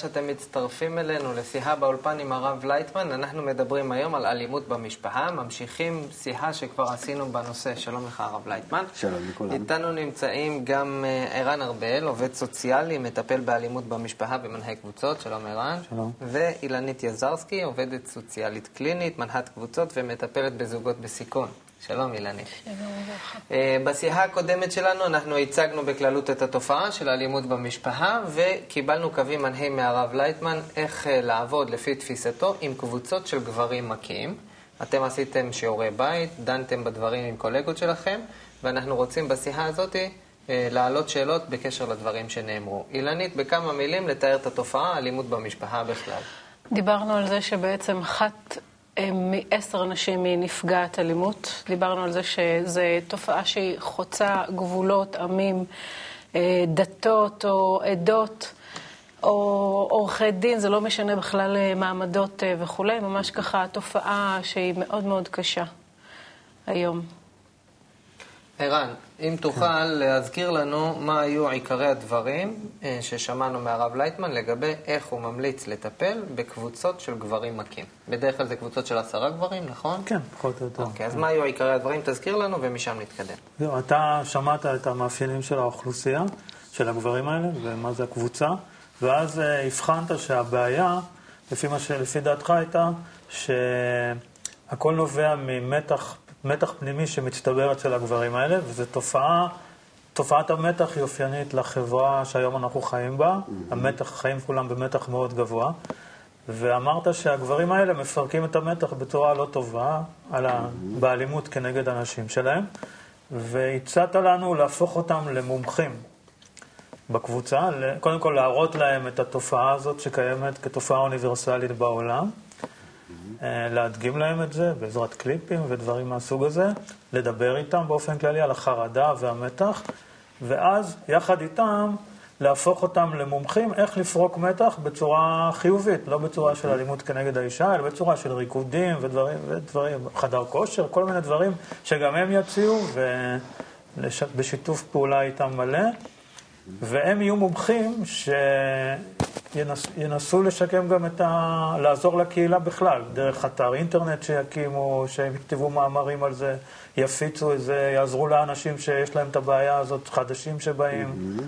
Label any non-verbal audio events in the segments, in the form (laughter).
שאתם מצטרפים אלינו לשיחה באולפן עם הרב לייטמן. אנחנו מדברים היום על אלימות במשפחה, ממשיכים שיחה שכבר עשינו בנושא. שלום לך הרב לייטמן. שלום לכולם. איתנו נמצאים גם אה, ערן ארבל, עובד סוציאלי, מטפל באלימות במשפחה ומנהל קבוצות. שלום ערן. שלום. ואילנית יזרסקי, עובדת סוציאלית קלינית, מנחת קבוצות ומטפלת בזוגות בסיכון. שלום אילנית. שלום וברכה. אה, בשיחה הקודמת שלנו אנחנו הצגנו בכללות את התופעה של האלימות במשפחה וקיבלנו קווים מנחים מהרב לייטמן איך אה, לעבוד לפי תפיסתו עם קבוצות של גברים מכים. אתם עשיתם שיעורי בית, דנתם בדברים עם קולגות שלכם ואנחנו רוצים בשיחה הזאת אה, להעלות שאלות בקשר לדברים שנאמרו. אילנית, בכמה מילים לתאר את התופעה, האלימות במשפחה בכלל. דיברנו על זה שבעצם אחת מעשר נשים היא נפגעת אלימות. דיברנו על זה שזו תופעה שהיא חוצה גבולות, עמים, אה, דתות או עדות. או עורכי דין, זה לא משנה בכלל אה, מעמדות וכולי, ממש ככה תופעה שהיא מאוד מאוד קשה היום. ערן, אם תוכל להזכיר לנו מה היו עיקרי הדברים אה, ששמענו מהרב לייטמן לגבי איך הוא ממליץ לטפל בקבוצות של גברים מכים. בדרך כלל זה קבוצות של עשרה גברים, נכון? כן, פחות או יותר. אוקיי, אז מה היו עיקרי הדברים? תזכיר לנו ומשם נתקדם. זהו, אתה שמעת את המאפיינים של האוכלוסייה, של הגברים האלה, ומה זה הקבוצה, ואז אה, הבחנת שהבעיה, לפי, ש... לפי דעתך הייתה, שהכל נובע ממתח מתח פנימי שמצטבר אצל הגברים האלה, וזו תופעה, תופעת המתח היא אופיינית לחברה שהיום אנחנו חיים בה, mm-hmm. המתח, חיים כולם במתח מאוד גבוה, ואמרת שהגברים האלה מפרקים את המתח בצורה לא טובה, על ה... mm-hmm. באלימות כנגד הנשים שלהם, והצעת לנו להפוך אותם למומחים בקבוצה, קודם כל להראות להם את התופעה הזאת שקיימת כתופעה אוניברסלית בעולם. אה, להדגים להם את זה בעזרת קליפים ודברים מהסוג הזה, לדבר איתם באופן כללי על החרדה והמתח, ואז יחד איתם להפוך אותם למומחים איך לפרוק מתח בצורה חיובית, לא בצורה של אלימות כנגד האישה, אלא בצורה של ריקודים ודברים, ודברים חדר כושר, כל מיני דברים שגם הם יציעו, ובשיתוף פעולה איתם מלא. והם יהיו מומחים שינסו לשקם גם את ה... לעזור לקהילה בכלל, דרך אתר אינטרנט שיקימו, שהם יכתבו מאמרים על זה, יפיצו את זה, יעזרו לאנשים שיש להם את הבעיה הזאת, חדשים שבאים, mm-hmm.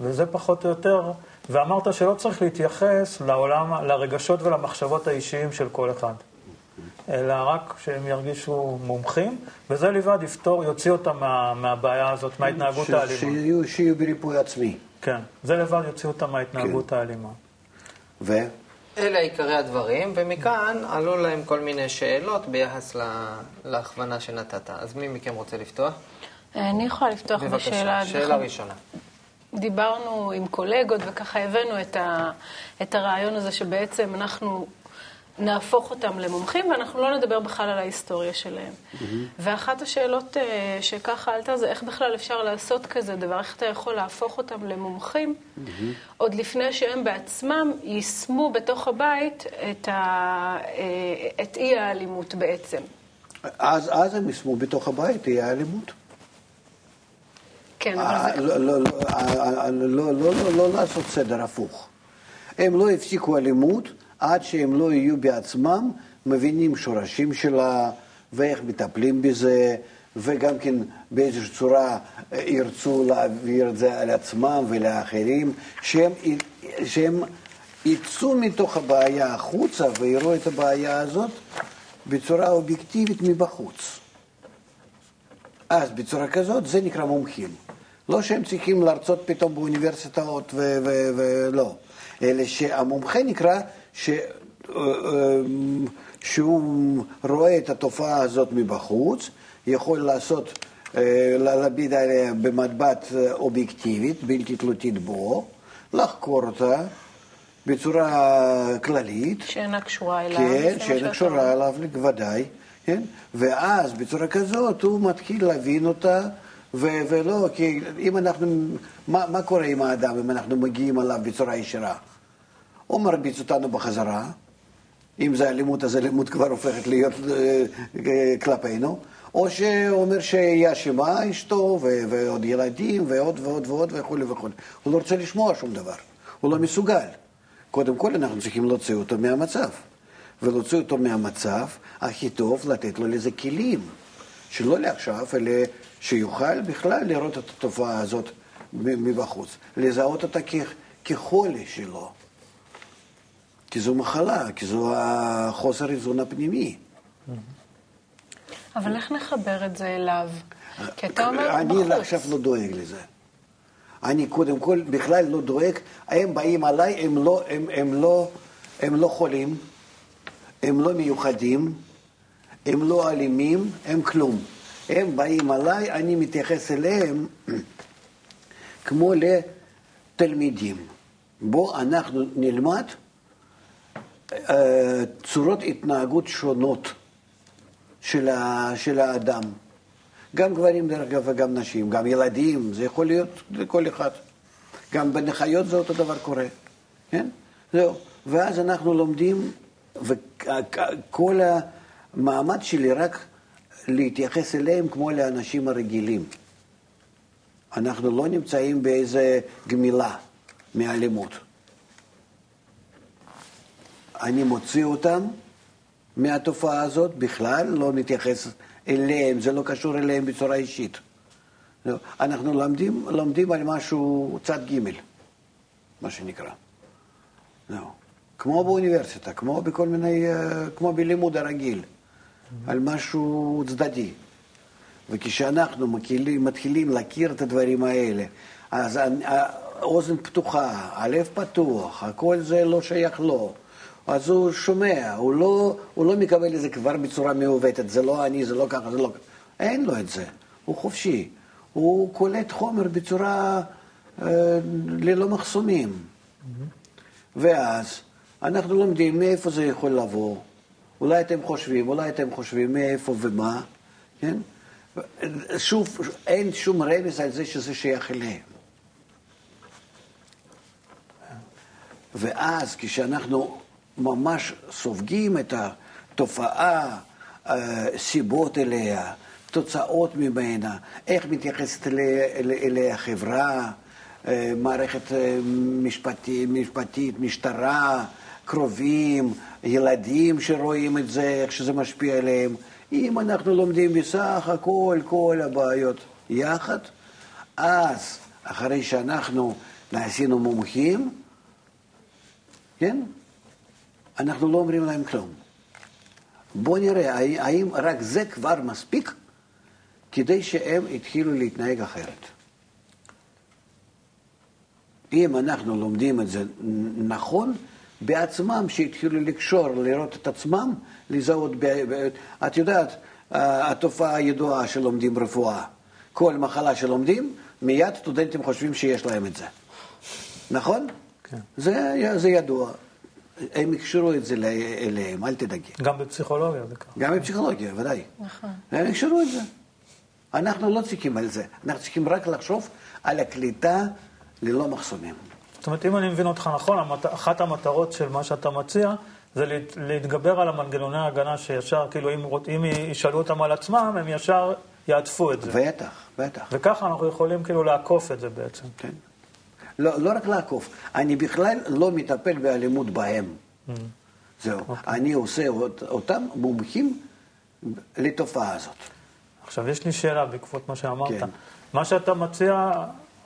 וזה פחות או יותר. ואמרת שלא צריך להתייחס לעולם, לרגשות ולמחשבות האישיים של כל אחד. אלא רק שהם ירגישו מומחים, וזה לבד יפתור, יוציא אותם מה, מהבעיה הזאת, מההתנהגות האלימה. שיהיו, שיהיו בריפוי עצמי. כן, זה לבד יוציא אותם מההתנהגות כן. האלימה. ו? אלה עיקרי הדברים, ומכאן עלו להם כל מיני שאלות ביחס לה, להכוונה שנתת. אז מי מכם רוצה לפתוח? אני יכולה לפתוח בבקשה, בשאלה. בבקשה, שאלה ראשונה. דיברנו עם קולגות וככה הבאנו את, ה, את הרעיון הזה שבעצם אנחנו נהפוך אותם למומחים, ואנחנו לא נדבר בכלל על ההיסטוריה שלהם. Mm-hmm. ואחת השאלות uh, שככה עלתה זה איך בכלל אפשר לעשות כזה דבר, איך אתה יכול להפוך אותם למומחים, mm-hmm. עוד לפני שהם בעצמם יישמו בתוך הבית את, ה, uh, את אי האלימות בעצם. אז, אז הם יישמו בתוך הבית אי האלימות. כן, אבל זה... לא, לא, לא, לא לעשות סדר הפוך. הם לא הפסיקו אלימות. עד שהם לא יהיו בעצמם מבינים שורשים שלה ואיך מטפלים בזה, וגם כן באיזושהי צורה אה, ירצו להעביר את זה על עצמם ולאחרים, שהם, שהם יצאו מתוך הבעיה החוצה ויראו את הבעיה הזאת בצורה אובייקטיבית מבחוץ. אז בצורה כזאת זה נקרא מומחים. לא שהם צריכים להרצות פתאום באוניברסיטאות ולא, אלא שהמומחה נקרא ש... אה, אה, שהוא רואה את התופעה הזאת מבחוץ, יכול לעשות, אה, להביט עליה במבט אובייקטיבית, בלתי תלותית בו, לחקור אותה בצורה כללית. שאינה קשורה אליו. כן, שאינה קשורה אליו, ודאי. כן? ואז בצורה כזאת הוא מתחיל להבין אותה, ו- ולא, כי אם אנחנו, מה, מה קורה עם האדם אם אנחנו מגיעים אליו בצורה ישירה? או מרביץ אותנו בחזרה, אם זה אלימות, אז אלימות כבר הופכת להיות אה, אה, כלפינו, או שהוא אומר שהיא אשמה, אשתו, ועוד ילדים, ועוד ועוד ועוד וכולי וכולי. הוא לא רוצה לשמוע שום דבר. הוא לא מסוגל. קודם כל אנחנו צריכים להוציא אותו מהמצב. ולהוציא אותו מהמצב, הכי טוב לתת לו לזה כלים. שלא לעכשיו, אלא שיוכל בכלל לראות את התופעה הזאת מבחוץ. לזהות אותה כחולי שלו. כי זו מחלה, כי זו החוסר איזון הפנימי. אבל איך נחבר את זה אליו? כי אתה אומר אני בחוץ. עכשיו לא דואג לזה. אני קודם כל בכלל לא דואג, הם באים עליי, הם לא, הם, הם לא, הם לא חולים, הם לא מיוחדים, הם לא אלימים, הם כלום. הם באים עליי, אני מתייחס אליהם (clears throat) כמו לתלמידים. בואו אנחנו נלמד צורות התנהגות שונות של, ה, של האדם. גם גברים דרך אגב וגם נשים, גם ילדים, זה יכול להיות לכל אחד. גם בין החיות זה אותו דבר קורה, כן? זהו. ואז אנחנו לומדים, וכל המעמד שלי רק להתייחס אליהם כמו לאנשים הרגילים. אנחנו לא נמצאים באיזה גמילה מאלימות. אני מוציא אותם מהתופעה הזאת, בכלל לא נתייחס אליהם, זה לא קשור אליהם בצורה אישית. לא, אנחנו לומדים, לומדים על משהו צד ג', מה שנקרא. לא. כמו באוניברסיטה, כמו בכל מיני, אה, כמו בלימוד הרגיל, על משהו צדדי. וכשאנחנו מתחילים, מתחילים להכיר את הדברים האלה, אז האוזן פתוחה, הלב פתוח, הכל זה לא שייך לו. אז הוא שומע, הוא לא, הוא לא מקבל את זה כבר בצורה מעוותת, זה לא אני, זה לא ככה, זה לא ככה. אין לו את זה, הוא חופשי. הוא קולט חומר בצורה אה, ללא מחסומים. Mm-hmm. ואז אנחנו לומדים מאיפה זה יכול לבוא. אולי אתם חושבים, אולי אתם חושבים מאיפה ומה, כן? שוב, אין שום רמז על זה שזה שייך אליהם. ואז כשאנחנו ממש סופגים את התופעה, אה, סיבות אליה, תוצאות ממנה, איך מתייחסת אליה החברה, אה, מערכת אה, משפטית, משפטית, משטרה, קרובים, ילדים שרואים את זה, איך שזה משפיע עליהם. אם אנחנו לומדים בסך הכל, כל הבעיות יחד, אז אחרי שאנחנו נעשינו מומחים, כן? אנחנו לא אומרים להם כלום. בואו נראה, האם רק זה כבר מספיק כדי שהם יתחילו להתנהג אחרת. אם אנחנו לומדים את זה נכון, בעצמם, שהתחילו לקשור, לראות את עצמם, לזהות, ב... את יודעת, התופעה הידועה שלומדים רפואה, כל מחלה שלומדים, מיד סטודנטים חושבים שיש להם את זה. נכון? כן. זה, זה ידוע. הם יקשרו את זה אליהם, אל תדאגי. גם בפסיכולוגיה זה ככה. גם בפסיכולוגיה, ודאי. נכון. הם יקשרו את זה. אנחנו לא צריכים על זה, אנחנו צריכים רק לחשוב על הקליטה ללא מחסומים. זאת אומרת, אם אני מבין אותך נכון, אחת המטרות של מה שאתה מציע זה להתגבר על המנגנוני ההגנה שישר, כאילו, אם, אם ישאלו אותם על עצמם, הם ישר יעטפו את זה. בטח, בטח. וככה אנחנו יכולים כאילו לעקוף את זה בעצם. כן. לא, לא רק לעקוף, אני בכלל לא מטפל באלימות בהם. Mm. זהו. Okay. אוקיי. אני עושה אותם מומחים לתופעה הזאת. עכשיו, יש לי שאלה בעקבות מה שאמרת. כן. מה שאתה מציע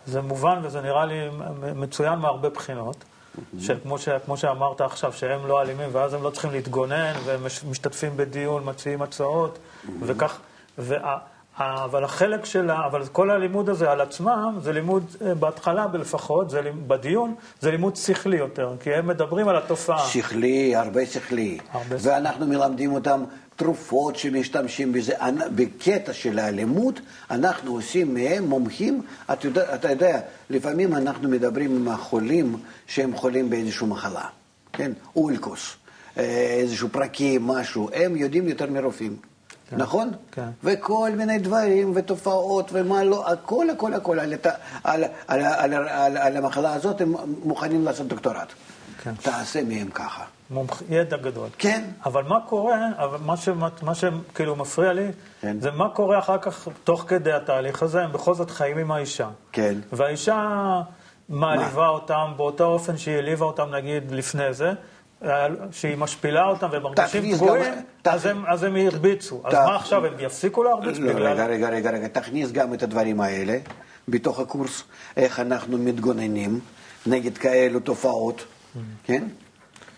זה מובן וזה נראה לי מצוין מהרבה בחינות. Mm-hmm. של כמו, ש, כמו שאמרת עכשיו, שהם לא אלימים ואז הם לא צריכים להתגונן והם משתתפים בדיון, מציעים הצעות mm-hmm. וכך, וה, אבל החלק שלה, אבל כל הלימוד הזה על עצמם, זה לימוד, אה, בהתחלה לפחות, זה לימוד, בדיון, זה לימוד שכלי יותר, כי הם מדברים על התופעה. שכלי, הרבה שכלי. הרבה ואנחנו שכלי. מלמדים אותם תרופות שמשתמשים בזה. בקטע של האלימות, אנחנו עושים מהם מומחים. אתה יודע, אתה יודע, לפעמים אנחנו מדברים עם החולים שהם חולים באיזושהי מחלה, כן? אולקוס, אה, איזשהו פרקים, משהו. הם יודעים יותר מרופאים. כן. נכון? כן. וכל מיני דברים ותופעות ומה לא, הכל, הכל, הכל, על, על, על, על, על, על המחלה הזאת הם מוכנים לעשות דוקטורט. כן. תעשה מהם ככה. מומח... ידע גדול. כן. אבל מה קורה, אבל מה, ש... מה שכאילו מפריע לי, כן. זה מה קורה אחר כך, תוך כדי התהליך הזה, הם בכל זאת חיים עם האישה. כן. והאישה מעליבה אותם באותו אופן שהיא העליבה אותם, נגיד, לפני זה, שהיא משפילה אותם והם מרגישים פגועים, אז הם- אז הם הרביצו. אז מה עכשיו, הם יפסיקו להרביץ לא, רגע, בגלל... רגע, רגע, רגע, תכניס גם את הדברים האלה בתוך הקורס, איך אנחנו מתגוננים נגד כאלו תופעות, כן?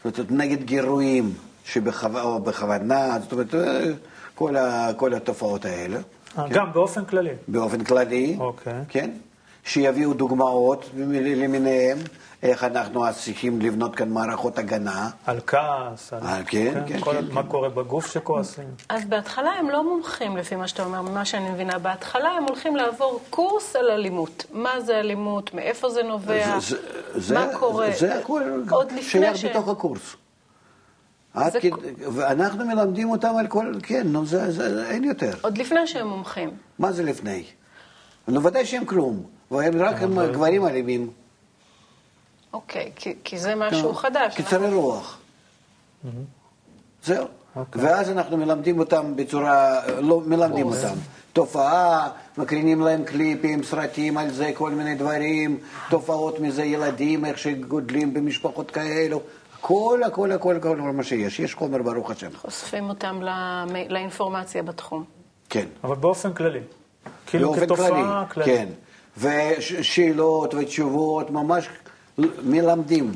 זאת אומרת, נגד גירויים שבכו- או בכוונה, זאת אומרת, אה, כל, ה, כל התופעות האלה, אה, גם באופן כללי. באופן כללי, אוקיי. כן? שיביאו דוגמאות למיניהם, איך אנחנו צריכים לבנות כאן מערכות הגנה. על כעס, על... אה, כן, כן, כל- כן, מה כן. קורה בגוף שכועסים. אז בהתחלה הם לא מומחים, לפי מה שאתה אומר, ממה שאני מבינה. בהתחלה הם הולכים לעבור קורס על אלימות. מה זה אלימות, מאיפה זה נובע, זה- זה- מה קורה. זה, זה הכל עוד לפני שייך ש... בתוך הקורס. זה כ- ואנחנו מלמדים אותם על כל, כן, נו, זה, זה, זה, אין יותר. עוד לפני שהם מומחים. מה זה לפני? נו, ודאי שהם כלום, והם רק הם גברים אלימים. אוקיי, כי, כי זה משהו חדש. קיצרי רוח. זהו. אוקיי. ואז אנחנו מלמדים אותם בצורה, לא מלמדים אותם. תופעה, מקרינים להם קליפים, סרטים על זה, כל מיני דברים, תופעות מזה, ילדים, איך שגודלים במשפחות כאלו. כל, הכל, הכל, הכל מה שיש. יש חומר, ברוך השם. חושפים אותם למ- לאינפורמציה בתחום. כן. אבל באופן כללי. כאילו באופן כתופעה כללית. כן. ושאלות ותשובות, ממש מלמדים.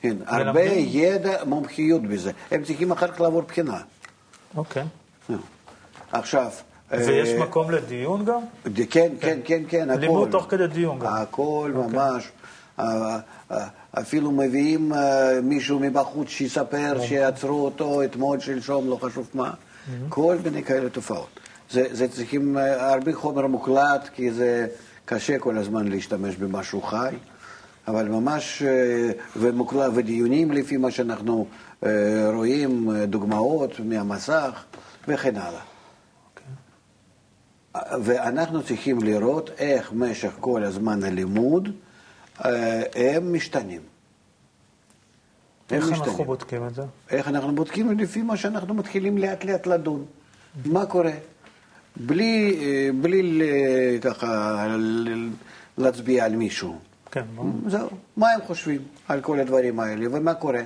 כן, הרבה? ידע, מומחיות בזה. הם צריכים אחר כך לעבור בחינה. אוקיי. נו. עכשיו... ויש אה, מקום לדיון גם? ד- כן, כן, כן, כן, הכל. לימוד תוך כדי דיון גם. הכל ממש. אה, אה, אפילו מביאים אה, מישהו מבחוץ שיספר שעצרו אותו אתמול, שלשום, לא חשוב מה. כל מיני כאלה תופעות. זה, זה צריכים אה, הרבה חומר מוקלט, כי זה קשה כל הזמן להשתמש במשהו חי. אבל ממש, אה, ומוקלט, ודיונים לפי מה שאנחנו אה, רואים, אה, דוגמאות מהמסך וכן הלאה. ואנחנו צריכים לראות איך משך כל הזמן הלימוד הם משתנים. איך אנחנו. בודקים את זה? איך אנחנו בודקים? לפי מה שאנחנו מתחילים לאט לאט לדון. מה קורה? בלי, בלי ככה להצביע על מישהו. כן. זהו. מה הם חושבים על כל הדברים האלה ומה קורה?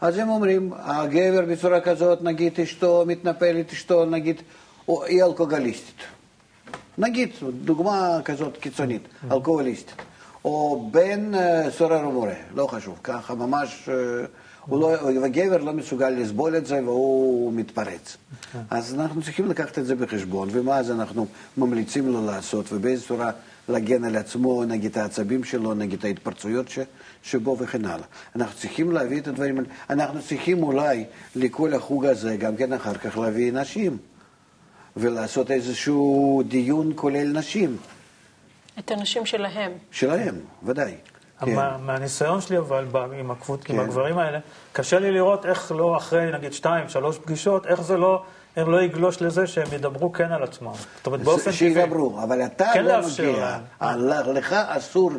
אז הם אומרים, הגבר בצורה כזאת, נגיד אשתו מתנפלת, אשתו נגיד, או היא אלכוהוליסטית. נגיד, דוגמה כזאת קיצונית, אלכוהוליסטית. או בן אה, סורר ומורה, לא חשוב, ככה ממש, אה, הוא לא, וגבר לא מסוגל לסבול את זה והוא מתפרץ. אז אנחנו צריכים לקחת את זה בחשבון, ומה אז אנחנו ממליצים לו לעשות, ובאיזו צורה להגן על עצמו, נגד העצבים שלו, נגד ההתפרצויות ש, שבו וכן הלאה. אנחנו צריכים להביא את הדברים האלה. אנחנו צריכים אולי לכל החוג הזה גם כן אחר כך להביא נשים, ולעשות איזשהו דיון כולל נשים, את הנשים שלהם. שלהם, ודאי. כן. מה, מהניסיון שלי אבל עם, הקבוצ... עם כן. הגברים האלה, קשה לי לראות איך לא אחרי נגיד שתיים, שלוש פגישות, איך זה לא, איך לא יגלוש לזה שהם ידברו כן על עצמם. זאת אומרת, באופן טבעי. שידברו, אבל אתה כן לא מגיע. לך אסור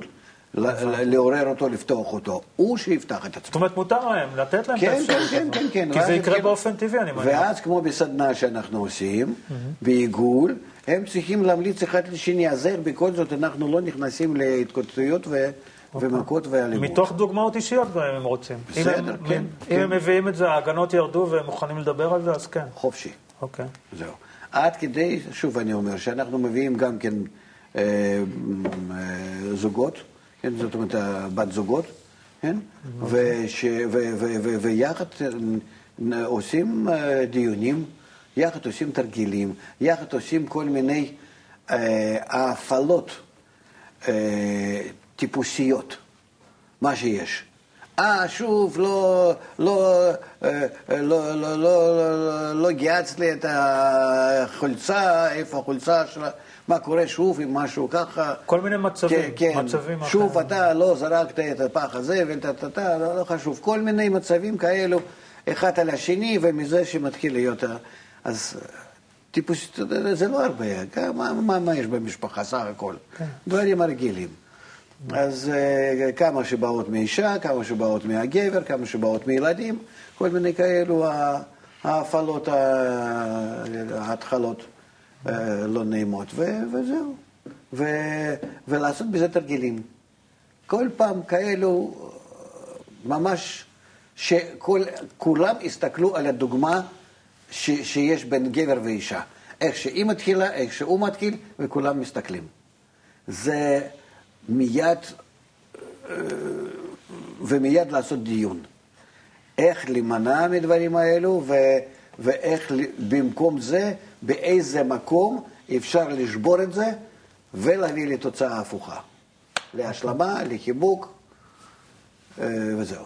ל- לעורר אותו, לפתוח אותו. הוא שיפתח את זאת עצמו. אומרת, מותר להם לתת להם את כן, האפשרות כן, הזאת. כן, כן. כי זה יקרה יתחילו- באופן טבעי, אני מניח. ואז, כמו בסדנה שאנחנו עושים, בעיגול, הם צריכים להמליץ אחד לשני, אז איך בכל זאת אנחנו לא נכנסים להתקוטטויות ו- ומכות ואלימות. אוקיי. מתוך דוגמאות אישיות גם אם הם רוצים. אם בסדר, הם- כן, אם כן. הם מביאים את זה, ההגנות ירדו והם מוכנים לדבר על זה, אז כן. חופשי. אוקיי. זהו. עד כדי, שוב אני אומר, שאנחנו מביאים גם כן אה, אה, זוגות, כן, זאת אומרת, בת זוגות, כן, וש, ו, ו, ו, ויחד אה, עושים אה, דיונים, יחד עושים תרגילים, יחד עושים כל מיני אה, הפעלות אה, טיפוסיות, מה שיש. אה, שוב, לא, לא, אה, לא, לא, לא, לא, לא גייצת לי את החולצה, איפה החולצה שלה, מה קורה שוב עם משהו ככה. כל מיני מצבים, כן, כן. מצבים שוב, אחרים. אתה לא זרקת את הפח הזה, וטה-טה-טה, לא, לא חשוב. כל מיני מצבים כאלו, אחד על השני, ומזה שמתחיל להיות... ה- אז טיפוס, אתה יודע, זה לא הרבה, מה, מה, מה יש במשפחה סך הכל? דברים הרגילים. אז אה, כמה שבאות מאישה, כמה שבאות מהגבר, כמה שבאות מילדים, כל מיני כאלו ההפעלות, ההתחלות אה, לא נעימות, וזהו. ו- ולעשות בזה תרגילים. כל פעם כאלו, ממש, שכולם הסתכלו על הדוגמה ש, שיש בין גבר ואישה. איך שהיא מתחילה, איך שהוא מתחיל, וכולם מסתכלים. זה מיד, אה, ומיד לעשות דיון. איך להימנע מדברים האלו, ו, ואיך במקום זה, באיזה מקום אפשר לשבור את זה ולהביא לתוצאה הפוכה. להשלמה, לחיבוק, אה, וזהו.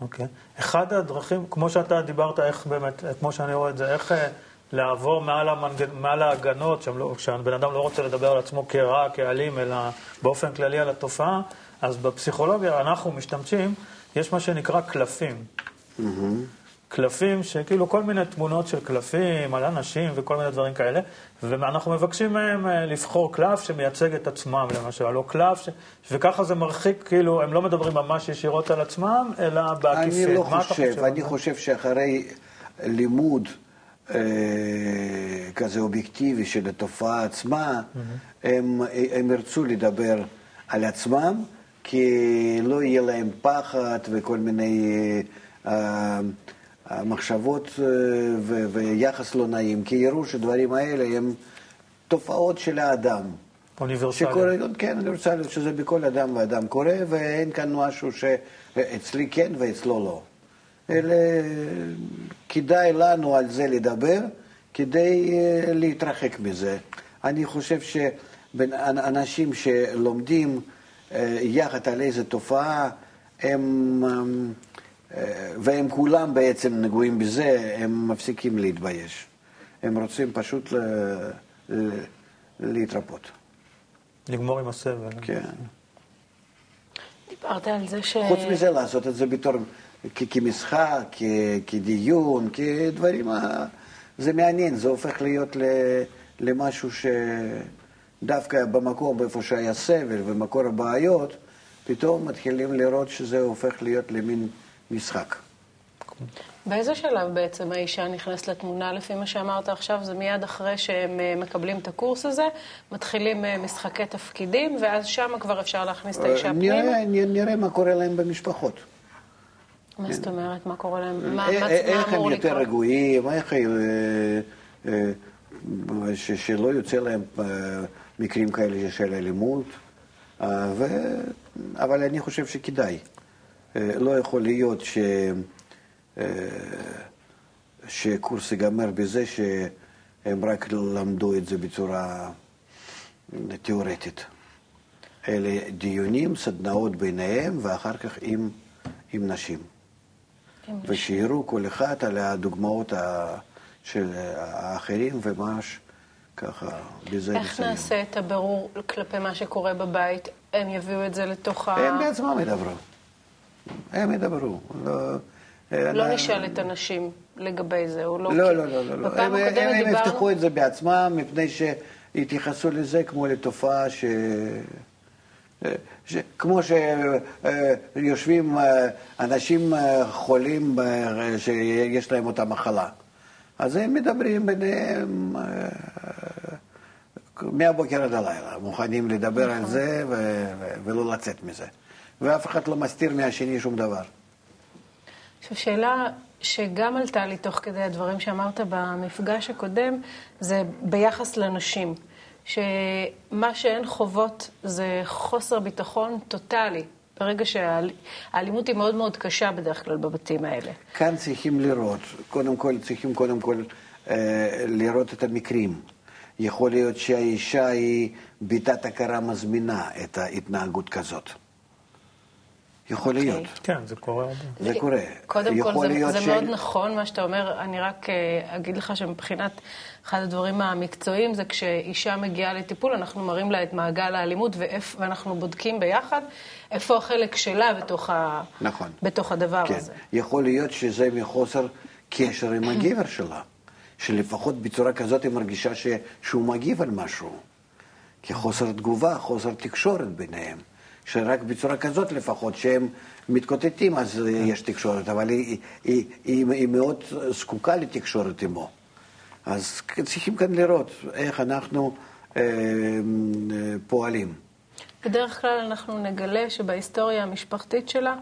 אוקיי. Okay. אחד הדרכים, כמו שאתה דיברת, איך באמת, כמו שאני רואה את זה, איך אה, לעבור מעל, המנג... מעל ההגנות, לא, שהבן אדם לא רוצה לדבר על עצמו כרע, כאלים, אלא באופן כללי על התופעה, אז בפסיכולוגיה אנחנו משתמשים, יש מה שנקרא קלפים. Mm-hmm. קלפים, שכאילו כל מיני תמונות של קלפים על אנשים וכל מיני דברים כאלה, ואנחנו מבקשים מהם אה, לבחור קלף שמייצג את עצמם, למשל, או קלף, ש... וככה זה מרחיק, כאילו, הם לא מדברים ממש ישירות על עצמם, אלא בעקיפין. אני לא חושב, אני חושב שאחרי לימוד כזה אובייקטיבי של התופעה עצמה, mm-hmm. הם, הם ירצו לדבר על עצמם, כי לא יהיה להם פחד וכל מיני... אה, המחשבות אה, ויחס לא נעים, כי יראו שדברים האלה הם תופעות של האדם. אוניברסליות. כן, אוניברסליות, שזה בכל אדם ואדם קורה, ואין כאן משהו שאצלי כן ואצלו לא. אלא כדאי לנו על זה לדבר, כדי אה, להתרחק מזה. אני חושב שאנשים שלומדים אה, יחד על איזו תופעה, הם... אה, והם כולם בעצם נגועים בזה, הם מפסיקים להתבייש. הם רוצים פשוט ל... ל... להתרפות. לגמור עם הסבל. כן. דיברת על זה ש... חוץ מזה, לעשות את זה בתור, כ- כמשחק, כ- כדיון, כדברים... זה מעניין, זה הופך להיות ל... למשהו שדווקא במקום, איפה שהיה סבל ומקור הבעיות, פתאום מתחילים לראות שזה הופך להיות למין... משחק. באיזה שלב בעצם האישה נכנסת לתמונה? לפי מה שאמרת עכשיו, זה מיד אחרי שהם אה, מקבלים את הקורס הזה, מתחילים אה, משחקי תפקידים, ואז שם כבר אפשר להכניס את האישה פנימה? נראה, נראה מה קורה להם במשפחות. מה זאת אומרת? מה קורה להם? מה, איך, מה, איך הם יותר רגועים, איך אה, שלא יוצא להם מקרים כאלה של אלימות, אבל אני חושב שכדאי. אה, לא יכול להיות ש... אה, שקורס ייגמר בזה שהם רק למדו את זה בצורה תיאורטית. אלה דיונים, סדנאות ביניהם, ואחר כך עם, עם נשים. ושיראו כל אחד על הדוגמאות של האחרים, וממש ככה, בזה איך לסיים. איך נעשה את הבירור כלפי מה שקורה בבית? הם יביאו את זה לתוך ה... הם בעצמם ידברו. הם ידברו. לא, לא אני... נשאל את הנשים לגבי זה, או לא? לא, לא, לא, לא. בפעם הם, הם. יפתחו את זה בעצמם, מפני שהתייחסו לזה כמו לתופעה ש... ש... כמו שיושבים אה, אנשים אה, חולים שיש להם אותה מחלה. אז הם מדברים ביניהם אה, מהבוקר עד הלילה, מוכנים לדבר על נכון. זה ולא לצאת מזה. ואף אחד לא מסתיר מהשני שום דבר. עכשיו, שאלה שגם עלתה לי תוך כדי הדברים שאמרת במפגש הקודם, זה ביחס לנשים. שמה שאין חובות זה חוסר ביטחון טוטאלי. ברגע שהאלימות היא מאוד מאוד קשה בדרך כלל בבתים האלה. כאן צריכים לראות, קודם כל צריכים קודם כל אה, לראות את המקרים. יכול להיות שהאישה היא בתת הכרה מזמינה את ההתנהגות כזאת. יכול okay. להיות. כן, זה קורה הרבה. זה קורה. קודם כל, זה, זה ש... מאוד נכון מה שאתה אומר. אני רק אה, אגיד לך שמבחינת אחד הדברים המקצועיים זה כשאישה מגיעה לטיפול, אנחנו מראים לה את מעגל האלימות ואיפ, ואנחנו בודקים ביחד איפה החלק שלה בתוך, ה... נכון. בתוך הדבר כן. הזה. יכול להיות שזה מחוסר קשר עם הגבר (laughs) שלה, שלפחות בצורה כזאת היא מרגישה ש... שהוא מגיב על משהו. כחוסר תגובה, חוסר תקשורת ביניהם. שרק בצורה כזאת לפחות, שהם מתקוטטים אז יש תקשורת, אבל היא, היא, היא, היא מאוד זקוקה לתקשורת עמו. אז צריכים כאן לראות איך אנחנו אה, אה, פועלים. בדרך כלל אנחנו נגלה שבהיסטוריה המשפחתית שלה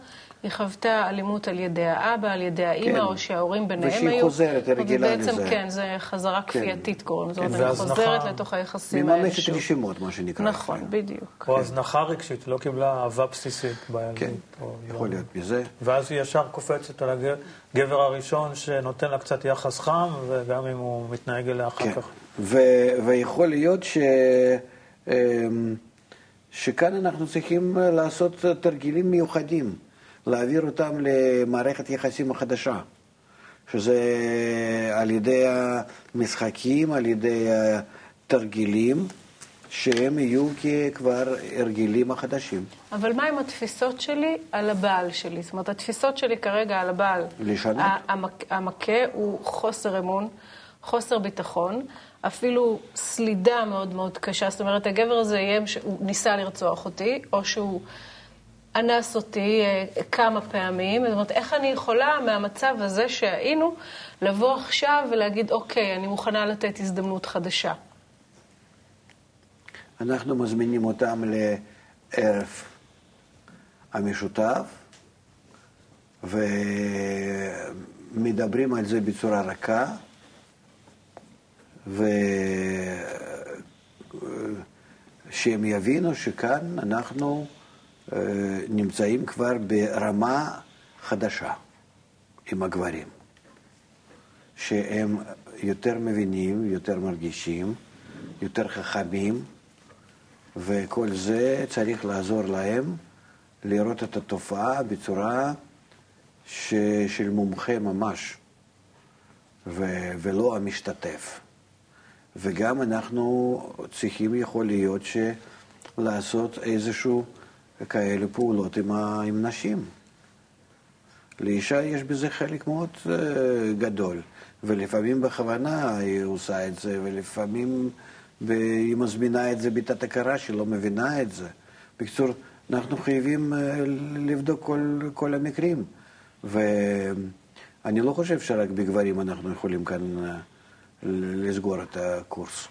היא חוותה אלימות על ידי האבא, על ידי האימא, כן. או שההורים ביניהם ושהיא היו. חוזרת, היא רגילה ובעצם, לזה. כן, זה חזרה כפייתית קוראים לזה. זאת אומרת, אני והזנחה- חוזרת לתוך היחסים האלה מממשת שוב. רשימות, מה שנקרא. נכון, בדיוק. או הזנחה רגשית, לא קיבלה אהבה בסיסית בילדות. כן, יכול להיות מזה. ואז היא ישר קופצת על הגבר הראשון שנותן לה קצת יחס חם, וגם אם הוא מתנהג אליה אחר כן. כך. ו- ויכול להיות ש... אמ, שכאן אנחנו צריכים לעשות תרגילים מיוחדים, להעביר אותם למערכת יחסים החדשה, שזה על ידי המשחקים, על ידי התרגילים, שהם יהיו כבר הרגלים החדשים. אבל מה עם התפיסות שלי על הבעל שלי? זאת אומרת, התפיסות שלי כרגע על הבעל. לשנות? המק- המכה הוא חוסר אמון, חוסר ביטחון, אפילו סלידה מאוד מאוד קשה. זאת אומרת, הגבר הזה איים שהוא ניסה לרצוח אותי, או שהוא אנס אותי אה, כמה פעמים. זאת אומרת, איך אני יכולה מהמצב הזה שהיינו, לבוא עכשיו ולהגיד, אוקיי, אני מוכנה לתת הזדמנות חדשה. אנחנו מזמינים אותם לערב המשותף ומדברים על זה בצורה רכה ושהם יבינו שכאן אנחנו נמצאים כבר ברמה חדשה עם הגברים, שהם יותר מבינים, יותר מרגישים, יותר חכמים, וכל זה צריך לעזור להם לראות את התופעה בצורה ש... של מומחה ממש, ו... ולא המשתתף. וגם אנחנו צריכים, יכול להיות. לעשות איזשהו כאלה פעולות עם, ה... עם נשים. לאישה יש בזה חלק מאוד uh, גדול, ולפעמים בכוונה היא עושה את זה, ולפעמים והיא מזמינה את זה בתת הכרה שלא מבינה את זה. בקיצור, אנחנו חייבים uh, לבדוק כל, כל המקרים, ואני לא חושב שרק בגברים אנחנו יכולים כאן uh, לסגור את הקורס.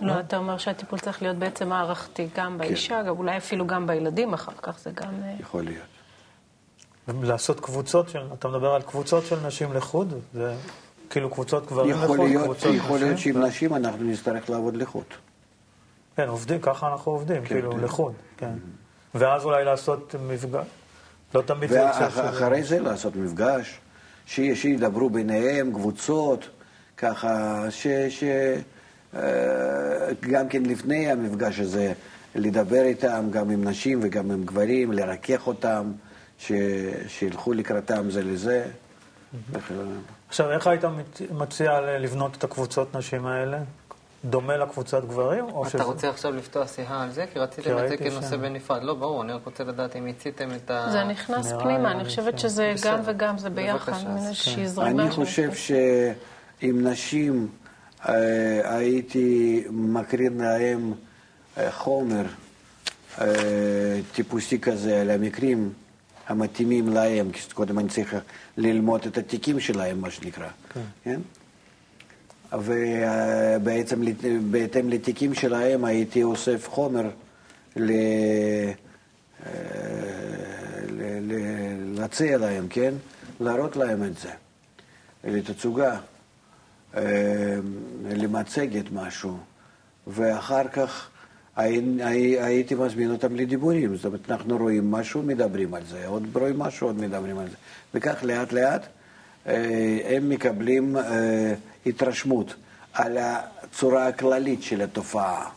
לא, אתה אומר שהטיפול צריך להיות בעצם מערכתי, גם באישה, גם אולי אפילו גם בילדים אחר כך, זה גם... אה, יכול להיות. לעשות קבוצות של, אתה מדבר על קבוצות של נשים לחוד? זה כאילו קבוצות גברים לחוד, קבוצות יכול להיות נשים? שעם נשים אנחנו נצטרך לעבוד לחוד. כן, עובדים, ככה אנחנו עובדים, כן, כאילו כן. לחוד, כן. ואז אולי לעשות מפגש. לא תמיד זה יוצא שזה- ואחרי זה לעשות מפגש, שידברו ביניהם, קבוצות, ככה, ש... ש... אה, גם כן לפני המפגש הזה, לדבר איתם, גם עם נשים וגם עם גברים, לרכך אותם, ש... שילכו לקראתם זה לזה. עכשיו, איך היית מציע לבנות את הקבוצות נשים האלה? דומה לקבוצת גברים? אתה שזה- רוצה עכשיו לפתוח שיחה על זה? כי כי רציתם את זה ראיתי כנושא שם. בנפרד. לא, ברור, אני רק רוצה לדעת אם מיציתם את ה... זה נכנס פנימה, אני חושבת כן. שזה בסדר. גם וגם, זה ביחד, אז איזושהי זרימה. אני חושב שעם נשים אה, הייתי מקרין להם אה, חומר אה, טיפוסי כזה על המקרים המתאימים להם, כי קודם אני צריך ללמוד את התיקים שלהם, מה שנקרא. כן? ובעצם לת- בהתאם לתיקים שלהם הייתי אוסף חומר ל... אה, ל- ל- להציע להם, כן? להראות להם את זה. לתצוגה, אה, למצגת משהו, ואחר כך הי- הי- הייתי מזמין אותם לדיבורים. זאת אומרת, אנחנו רואים משהו, מדברים על זה, עוד רואים משהו, עוד מדברים על זה. וכך לאט לאט אה, הם מקבלים אה, התרשמות על הצורה הכללית של התופעה.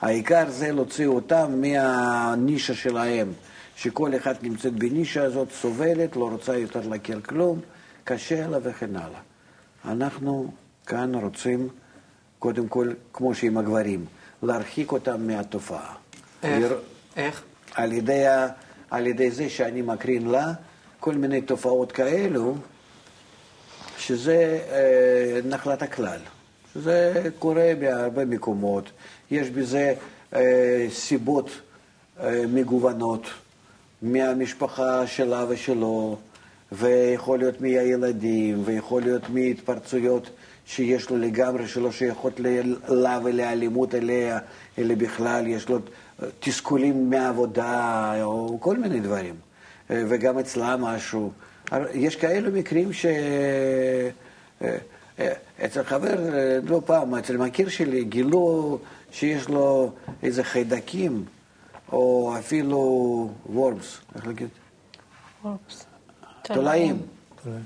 העיקר זה להוציא אותם מהנישה שלהם, שכל אחד נמצאת בנישה הזאת, סובלת, לא רוצה יותר להכיר כלום, קשה לה וכן הלאה. אנחנו כאן רוצים, קודם כל, כמו שעם הגברים, להרחיק אותם מהתופעה. איך? איך? על ידי, ה- על ידי זה שאני מקרין לה כל מיני תופעות כאלו, שזה אה, נחלת הכלל. זה קורה בהרבה מקומות, יש בזה אה, סיבות אה, מגוונות מהמשפחה שלה ושלו, ויכול להיות מהילדים, ויכול להיות מהתפרצויות שיש לו לגמרי, שלא שייכות לה ולאלימות אליה, אלא בכלל יש לו תסכולים מהעבודה, או כל מיני דברים. וגם אצלה משהו. יש כאלה מקרים ש... אצל חבר, לא פעם, אצל מכיר שלי, גילו שיש לו איזה חיידקים, או אפילו וורמס, איך להגיד? וורמס. תולעים.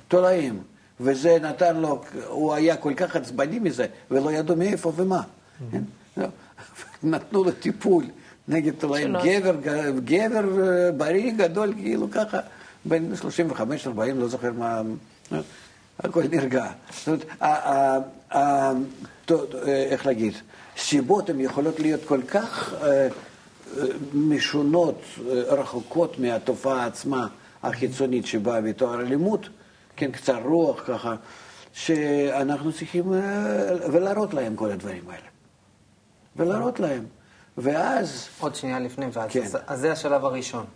תולעים. וזה נתן לו, הוא היה כל כך עצבני מזה, ולא ידעו מאיפה ומה. כן? לא. (laughs) נתנו לו טיפול נגד תולעים. גבר, גבר בריא, גדול, כאילו ככה, בין 35-40, לא זוכר מה... הכל נרגע. זאת אומרת, איך להגיד, סיבות הן יכולות להיות כל כך משונות, רחוקות מהתופעה עצמה החיצונית שבאה בתואר אלימות, כן, קצר רוח ככה, שאנחנו צריכים, ולהראות להם כל הדברים האלה. ולהראות להם. ואז... עוד שנייה לפני, ואז כן. אז, אז זה השלב הראשון.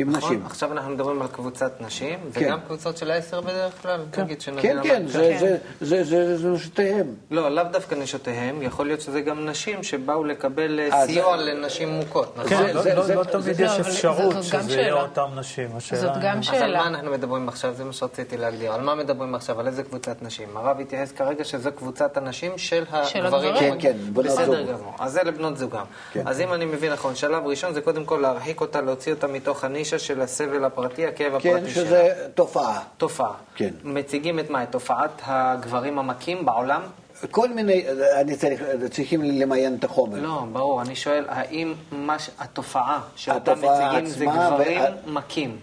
עם נכון? נשים. עכשיו אנחנו מדברים על קבוצת נשים, זה כן. גם קבוצות של עשר בדרך כלל? נגיד שנבין כן, על כן, מה- זה- זה- זה- זה זה נשותיהם. לא, לאו דווקא נשותיהם, יכול להיות שזה גם נשים שבאו לקבל אה, אה, סיוע זה- לנשים מוכות, נכון? כן, זה- לא- זה- לא- זה- לא תמיד זה- יש אפשרות שזה יהיה שאלה. אותם נשים. השאלה זאת גם אז על שאלה. מה אנחנו מדברים עכשיו? זה מה שרציתי להגדיר. על מה מדברים עכשיו? על איזה קבוצת נשים? הרב התייחס כרגע שזו קבוצת הנשים של הגברים. כן, כן, בנות בסדר זוג. גמור. אז זה לבנות זוגם. כן. אז אם אני מבין נכון, שלב ראשון זה קודם כל להרחיק אותה, להוציא אותה מתוך הנישה של הסבל הפרטי, הכאב כן, הפרטי שלה. שזה תופעה. תופעה. כן. מציגים את מה? את תופעת הגברים המכים בעולם? כל מיני, אני צריך, צריכים למיין את החומר. לא, ברור. אני שואל, האם מה ש- התופעה שאותה התופעה מציגים זה גברים וה- מכים?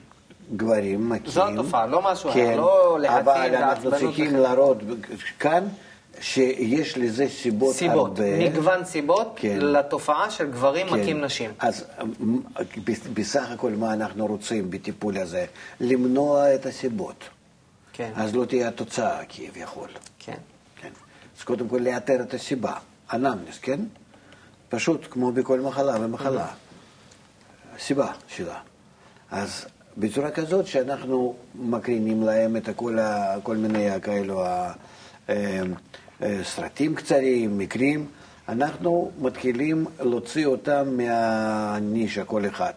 גברים מכים. זו התופעה, לא משהו כן, לא להציל אבל אנחנו צריכים. להראות כאן שיש לזה סיבות סיבות, הרבה. מגוון סיבות כן. לתופעה של גברים כן. מכים נשים. אז מ- בס- בסך הכל מה אנחנו רוצים בטיפול הזה? למנוע את הסיבות. כן, אז לא תהיה התוצאה כביכול. כן. כן. אז קודם כל לאתר את הסיבה, אנמנס, כן? פשוט כמו בכל מחלה ומחלה. הסיבה שלה. אז בצורה כזאת שאנחנו מקרינים להם את כל, ה, כל מיני כאלו ה- אה, סרטים קצרים, מקרים, אנחנו מתחילים להוציא אותם מהנישה כל אחד.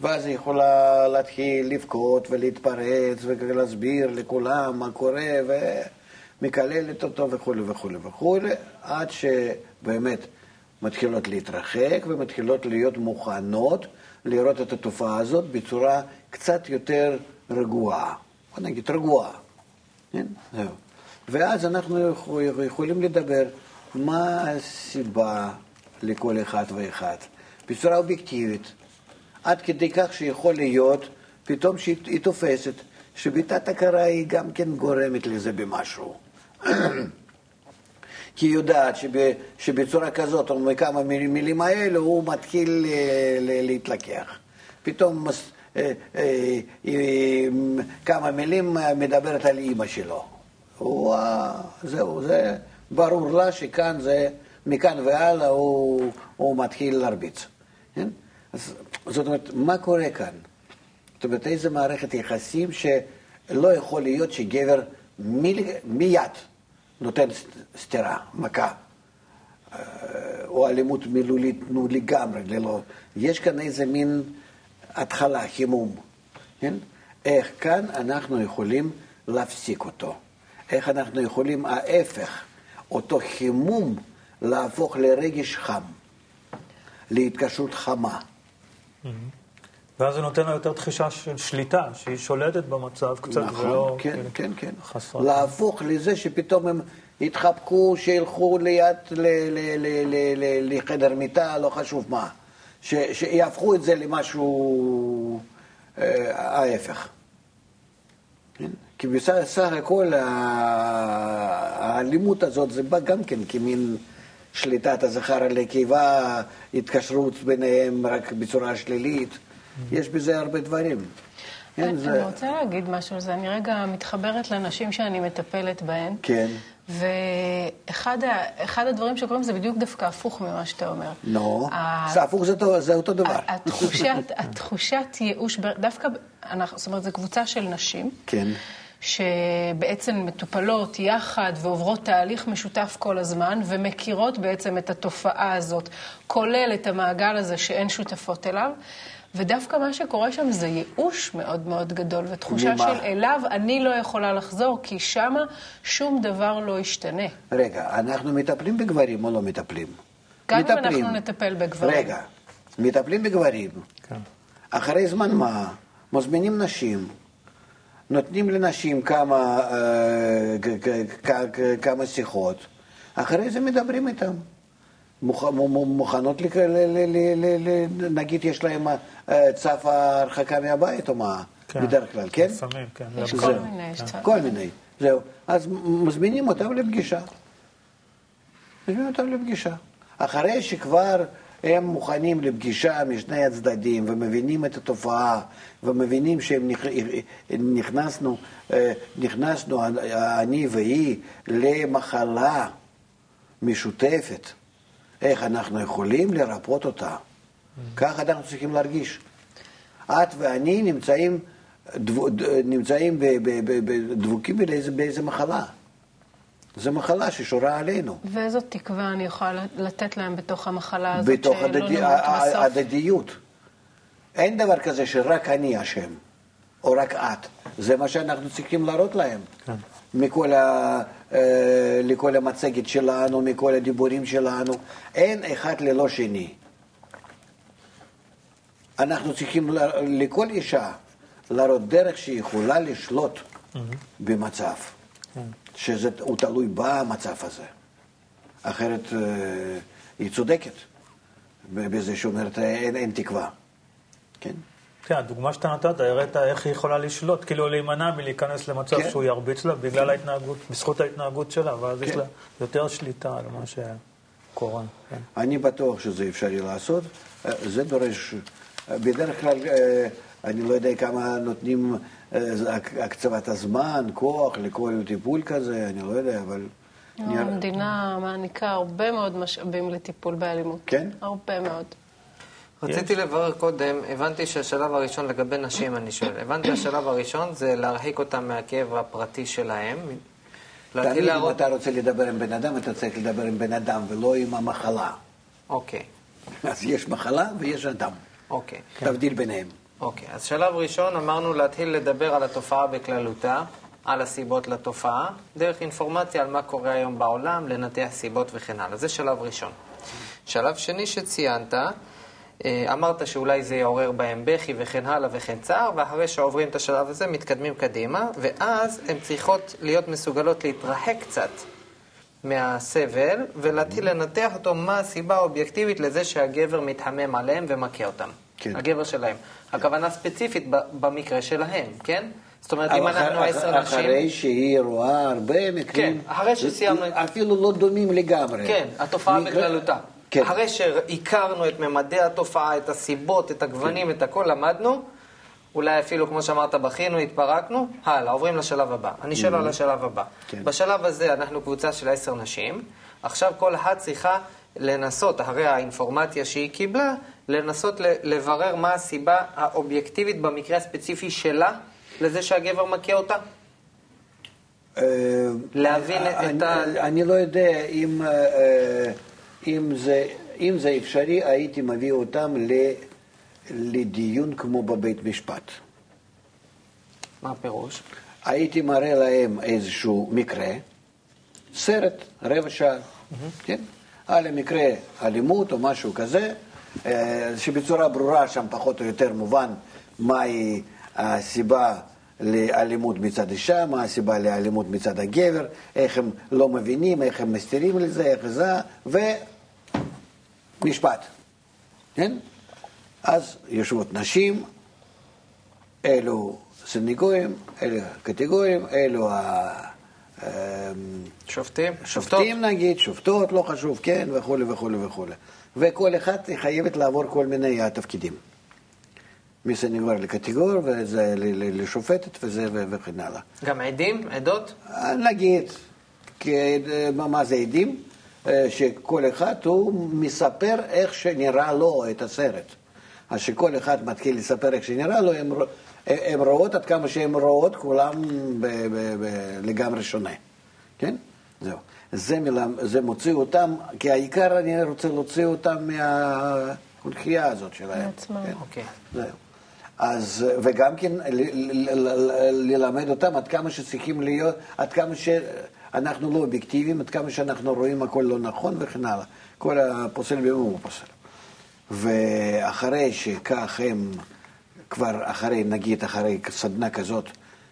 ואז היא יכולה להתחיל לבכות ולהתפרץ ולהסביר לכולם מה קורה ומקללת אותו וכולי וכולי וכולי, עד שבאמת מתחילות להתרחק ומתחילות להיות מוכנות לראות את התופעה הזאת בצורה קצת יותר רגועה. בוא נגיד רגועה. כן? זהו. ואז אנחנו יכול- יכולים לדבר מה הסיבה לכל אחד ואחד, בצורה אובייקטיבית. עד כדי כך שיכול להיות פתאום שהיא היא תופסת שבתת הכרה היא גם כן גורמת לזה במשהו. (clears throat) כי היא יודעת שב, שבצורה כזאת, או מכמה מילים האלה, הוא מתחיל אה, להתלקח. פתאום אה, אה, כמה מילים מדברת על אימא שלו. הוא, אה, זהו, זה ברור לה שכאן זה, מכאן והלאה הוא, הוא מתחיל להרביץ. כן? אז, זאת אומרת, מה קורה כאן? זאת אומרת, איזה מערכת יחסים שלא יכול להיות שגבר מיל, מיד נותן סטירה, מכה, אה, או אלימות מילולית, נו, לגמרי, ללא... יש כאן איזה מין התחלה, חימום, כן? איך כאן אנחנו יכולים להפסיק אותו? איך אנחנו יכולים, ההפך, אותו חימום, להפוך לרגש חם, להתקשרות חמה. ואז זה נותן לה יותר תחושה של שליטה, שהיא שולטת במצב קצת, נכון, ולא... כן, כאילו, כן, כן. חסרת. להפוך לזה שפתאום הם יתחבקו, שילכו ליד, לחדר מיטה, לא חשוב מה. שיהפכו את זה למשהו אה, ההפך. כי בסך הכל האלימות הזאת זה בא גם כן כמין שליטת הזכר על נקבה, התקשרות ביניהם רק בצורה שלילית. יש בזה הרבה דברים. אני זה... רוצה להגיד משהו על זה. אני רגע מתחברת לנשים שאני מטפלת בהן. כן. ואחד הדברים שקורים זה בדיוק דווקא הפוך ממה שאתה אומר. נו, ה- זה הפוך זה אותו- דבר. התחושת, ייאוש, דווקא, זאת אומרת, זו קבוצה של נשים. כן. שבעצם מטופלות יחד ועוברות תהליך משותף כל הזמן ומכירות בעצם את התופעה הזאת, כולל את המעגל הזה שאין שותפות אליו. ודווקא מה שקורה שם זה ייאוש מאוד מאוד גדול, ותחושה ממה? של אליו אני לא יכולה לחזור, כי שמה שום דבר לא ישתנה. רגע, אנחנו מטפלים בגברים או לא מטפלים? גם אם מטפלים. אנחנו נטפל בגברים. רגע, מטפלים בגברים. כן. אחרי זמן מה, מזמינים נשים, נותנים לנשים כמה, אה, כמה שיחות, אחרי זה מדברים מ- מוכנות, לק- ל- ל- ל- ל- ל- נגיד יש להם אה, צו ההרחקה מהבית או מה, כן. בדרך כלל, כן? לפעמים, כן. כל. מיני, יש צד. כל מיני, זהו. אז מזמינים אותם לפגישה. מזמינים אותם לפגישה. אחרי שכבר הם מוכנים לפגישה משני הצדדים ומבינים את התופעה ומבינים שהם נכ- נכנסנו, אה, נכנסנו, אני והיא, למחלה משותפת, איך אנחנו יכולים לרפות אותה. ככה אנחנו צריכים להרגיש. את ואני נמצאים, נמצאים דבוקים באיזה מחלה. זו מחלה ששורה עלינו. ואיזו תקווה אני יכולה לתת להם בתוך המחלה הזאת, בתוך שלא הדדי, נמות ה- בסוף? ה- הדדיות. אין דבר כזה שרק אני אשם, או רק את. זה מה שאנחנו צריכים להראות להם. כן. מכל ה, אה, לכל המצגת שלנו, מכל הדיבורים שלנו. אין אחד ללא שני. אנחנו צריכים ל- לכל אישה להראות דרך שהיא יכולה לשלוט במצב, שזה הוא תלוי במצב הזה. אחרת אה, היא צודקת בזה שאומרת אין, אין תקווה. כן? כן, הדוגמה שאתה נתת, הראית איך היא יכולה לשלוט, כאילו להימנע מלהיכנס למצב כן. שהוא ירביץ לה בגלל ההתנהגות, בזכות ההתנהגות שלה, ואז יש כן. לה יותר שליטה על מה שקורה. כן. אני בטוח שזה אפשרי לעשות. אה, זה דורש, אה, בדרך כלל, אני לא יודע כמה נותנים הקצבת הזמן, כוח לכל טיפול כזה, אני לא יודע, אבל... נראה- המדינה מעניקה הרבה מאוד משאבים לטיפול באלימות. כן? הרבה מאוד. רציתי לברר קודם, הבנתי שהשלב הראשון לגבי נשים, אני שואל, הבנתי שהשלב הראשון זה להרחיק אותם מהכאב הפרטי שלהם. תמיד אם. אתה רוצה לדבר עם בן אדם, אתה צריך לדבר עם בן אדם ולא עם המחלה. אוקיי, אז יש מחלה ויש אדם. אוקיי. תבדיל ביניהם. אוקיי, אז שלב ראשון אמרנו להתחיל לדבר על התופעה בכללותה, על הסיבות לתופעה, דרך אינפורמציה על מה קורה היום בעולם, לנתח סיבות וכן הלאה. זה שלב ראשון. שלב שני שציינת, אה, אמרת שאולי זה יעורר בהם בכי וכן הלאה וכן צער, ואחרי שעוברים את השלב הזה מתקדמים קדימה, ואז הן צריכות להיות מסוגלות להתרחק קצת מהסבל, ולהתחיל לנתח אותו מה הסיבה האובייקטיבית לזה שהגבר מתחמם עליהם ומכה אותם. כן. הגבר שלהם. הכוונה ספציפית במקרה שלהם, כן? זאת אומרת, אם אנחנו עשר נשים... אחרי שהיא רואה הרבה מקרים, כן, אחרי שסיימנו אפילו לא דומים לגמרי. כן, התופעה בכללותה. כן. אחרי שהכרנו את ממדי התופעה, את הסיבות, את הגוונים, את הכל, למדנו, אולי אפילו, כמו שאמרת, בכינו, התפרקנו, הלאה, עוברים לשלב הבא. אני שואל על השלב הבא. כן. בשלב הזה אנחנו קבוצה של עשר נשים, עכשיו כל אחת צריכה לנסות, אחרי האינפורמציה שהיא קיבלה, לנסות לברר מה הסיבה האובייקטיבית במקרה הספציפי שלה לזה שהגבר מכה אותה. אה, להבין את אני- ה- אני לא יודע אם, אה, אה, אם, זה, אם זה אפשרי, הייתי מביא אותם ל- לדיון כמו בבית משפט. מה הפירוש? הייתי מראה להם איזשהו מקרה, סרט, רבע שעה, כן? על המקרה אלימות או משהו כזה, אה, שבצורה ברורה שם פחות או יותר מובן מהי הסיבה לאלימות מצד אישה, מה הסיבה לאלימות מצד הגבר, איך הם לא מבינים, איך הם מסתירים לזה, איך זה, ומשפט, כן? אז יושבות נשים, אלו סנגורים, אלו קטגורים, אלו ה... אמ, שופטים? שופטים נגיד, שופטות, לא חשוב, כן, וכולי וכולי וכולי. וכל אחת חייבת לעבור כל מיני תפקידים. מסנגור לקטגור, וזה לשופטת וזה וכן הלאה. גם עדים, עדות? נגיד, אה, מה מה זה עדים? אה, שכל אחד הוא מספר איך שנראה לו את הסרט. אז שכל אחד מתחיל לספר איך שנראה לו, הם, הם רואות עד כמה שהן רואות, כולם ב, ב, ב, לגמרי שונה. כן? זהו. זה, מלמ- זה מוציא אותם, כי העיקר אני רוצה להוציא אותם מהקונכייה הזאת שלהם. מעצמם. כן? אוקיי. זהו. אז, וגם כן ל- ל- ל- ל- ללמד אותם עד כמה שצריכים להיות, עד כמה שאנחנו לא אובייקטיביים, עד כמה שאנחנו רואים הכל לא נכון וכן הלאה. כל הפוסל במום הוא פוסל. ואחרי שכך הם, כבר אחרי, נגיד, אחרי סדנה כזאת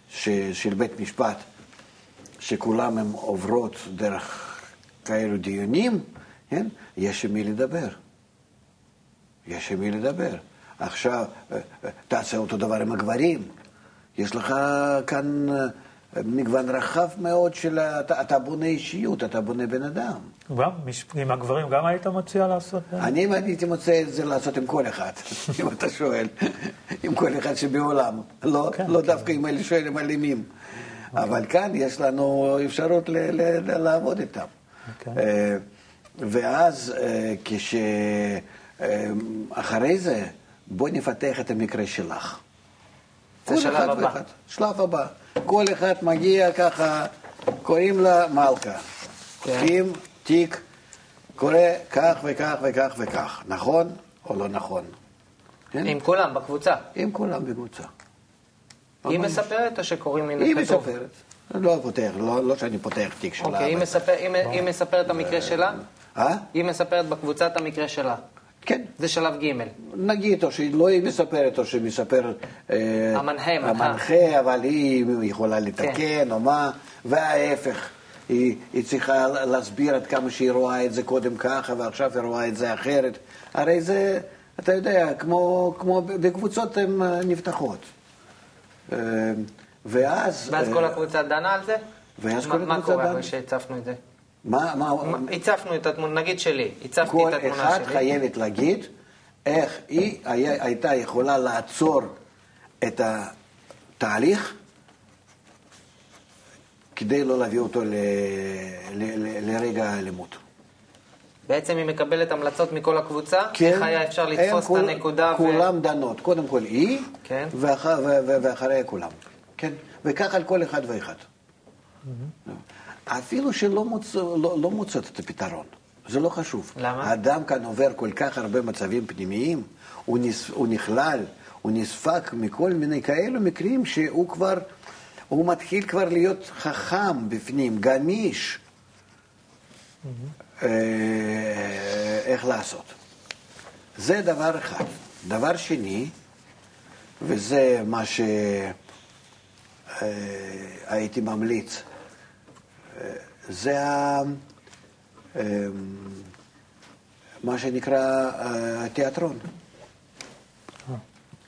ש, של בית משפט, שכולם הם עוברות דרך כאלו דיונים, כן? יש עם מי לדבר. יש עם מי לדבר. עכשיו, אה, אה, תעשה אותו דבר עם הגברים. יש לך כאן אה, מגוון רחב מאוד של... אתה, אתה בונה אישיות, אתה בונה בן אדם. גם, מש- עם הגברים גם היית מציע לעשות? אה? אני הייתי מוצא את זה לעשות עם כל אחד, (laughs) אם אתה שואל, (laughs) עם כל אחד שבעולם. לא, כן, לא כן. דווקא עם אלה שואלים אלימים. אבל כאן יש לנו אפשרות ל- ל- ל- לעבוד איתם. אוקיי. אה, ואז אה, כש... אחרי זה, בוא נפתח את המקרה שלך. זה שלב אחד הבא. שלב הבא. כל אחד מגיע ככה, קוראים לה מלכה. פותחים תיק, קורה כך וכך וכך וכך. נכון או לא נכון? כן? עם כולם, בקבוצה. עם כולם בקבוצה. היא. מספרת או שקוראים מן היא הכתוב? מספרת. לא פותח, לא, לא שאני פותח תיק שלה. אוקיי, היא מספר- היא היא מספרת את המקרה שלה? אה? היא מספרת בקבוצה את המקרה שלה. כן. זה שלב ג'. נגיד, או שלא היא מספרת, או שמספר... אה, המנחה, מנחה. המנחה, אבל היא יכולה לתקן, כן. או מה, וההפך. היא, היא צריכה להסביר עד כמה שהיא רואה את זה קודם ככה, ועכשיו היא רואה את זה אחרת. הרי זה, אתה יודע, כמו, כמו בקבוצות הן נפתחות. אה, ואז... ואז אה, כל הקבוצה דנה על זה? ואז מה- כל מה הקבוצה קורה דנה. אחרי שהצפנו את זה? מה, מה, הצפנו את התמונה, נגיד שלי, הצפתי כל את התמונה אחד שלי. חייבת להגיד איך היא היה, הייתה יכולה לעצור את התהליך כדי לא להביא אותו ל, ל, ל, לרגע האלימות. בעצם היא מקבלת המלצות מכל הקבוצה, איך היה אפשר לתפוס את כול- הנקודה ו... כולם דנות, קודם כל היא, כן. ואח, ו, ו, ואחריה כולם. כן? וכך על כל אחד ואחד. אפילו שלא מוצ... לא, לא מוצאות את הפתרון, זה לא חשוב. למה? האדם כאן עובר כל כך הרבה מצבים פנימיים, הוא, נס... הוא נכלל, הוא נספק מכל מיני כאלו מקרים שהוא כבר, הוא מתחיל כבר להיות חכם בפנים, גמיש. אה, איך לעשות. זה דבר אחד. דבר שני, וזה מה שהייתי ממליץ, אה, זה ה... אה, מה שנקרא אה, תיאטרון.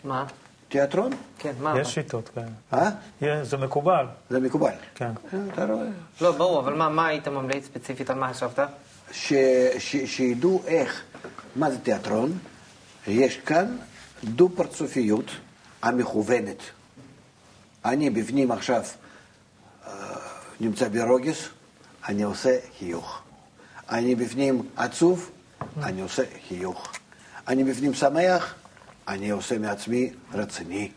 מה? תיאטרון? כן, מה? יש שיטות כאלה. אה? זה מקובל. זה מקובל. כן. אה, אתה רואה? לא, ברור, אבל מה, מה היית ממליץ ספציפית, על מה חשבת? ש, ש, שידעו איך, מה זה תיאטרון, יש כאן דו-פרצופיות המכוונת. אני בפנים עכשיו נמצא ברוגז, אני עושה חיוך. אני בפנים עצוב, אני עושה חיוך. אני בפנים שמח, אני עושה מעצמי רציני.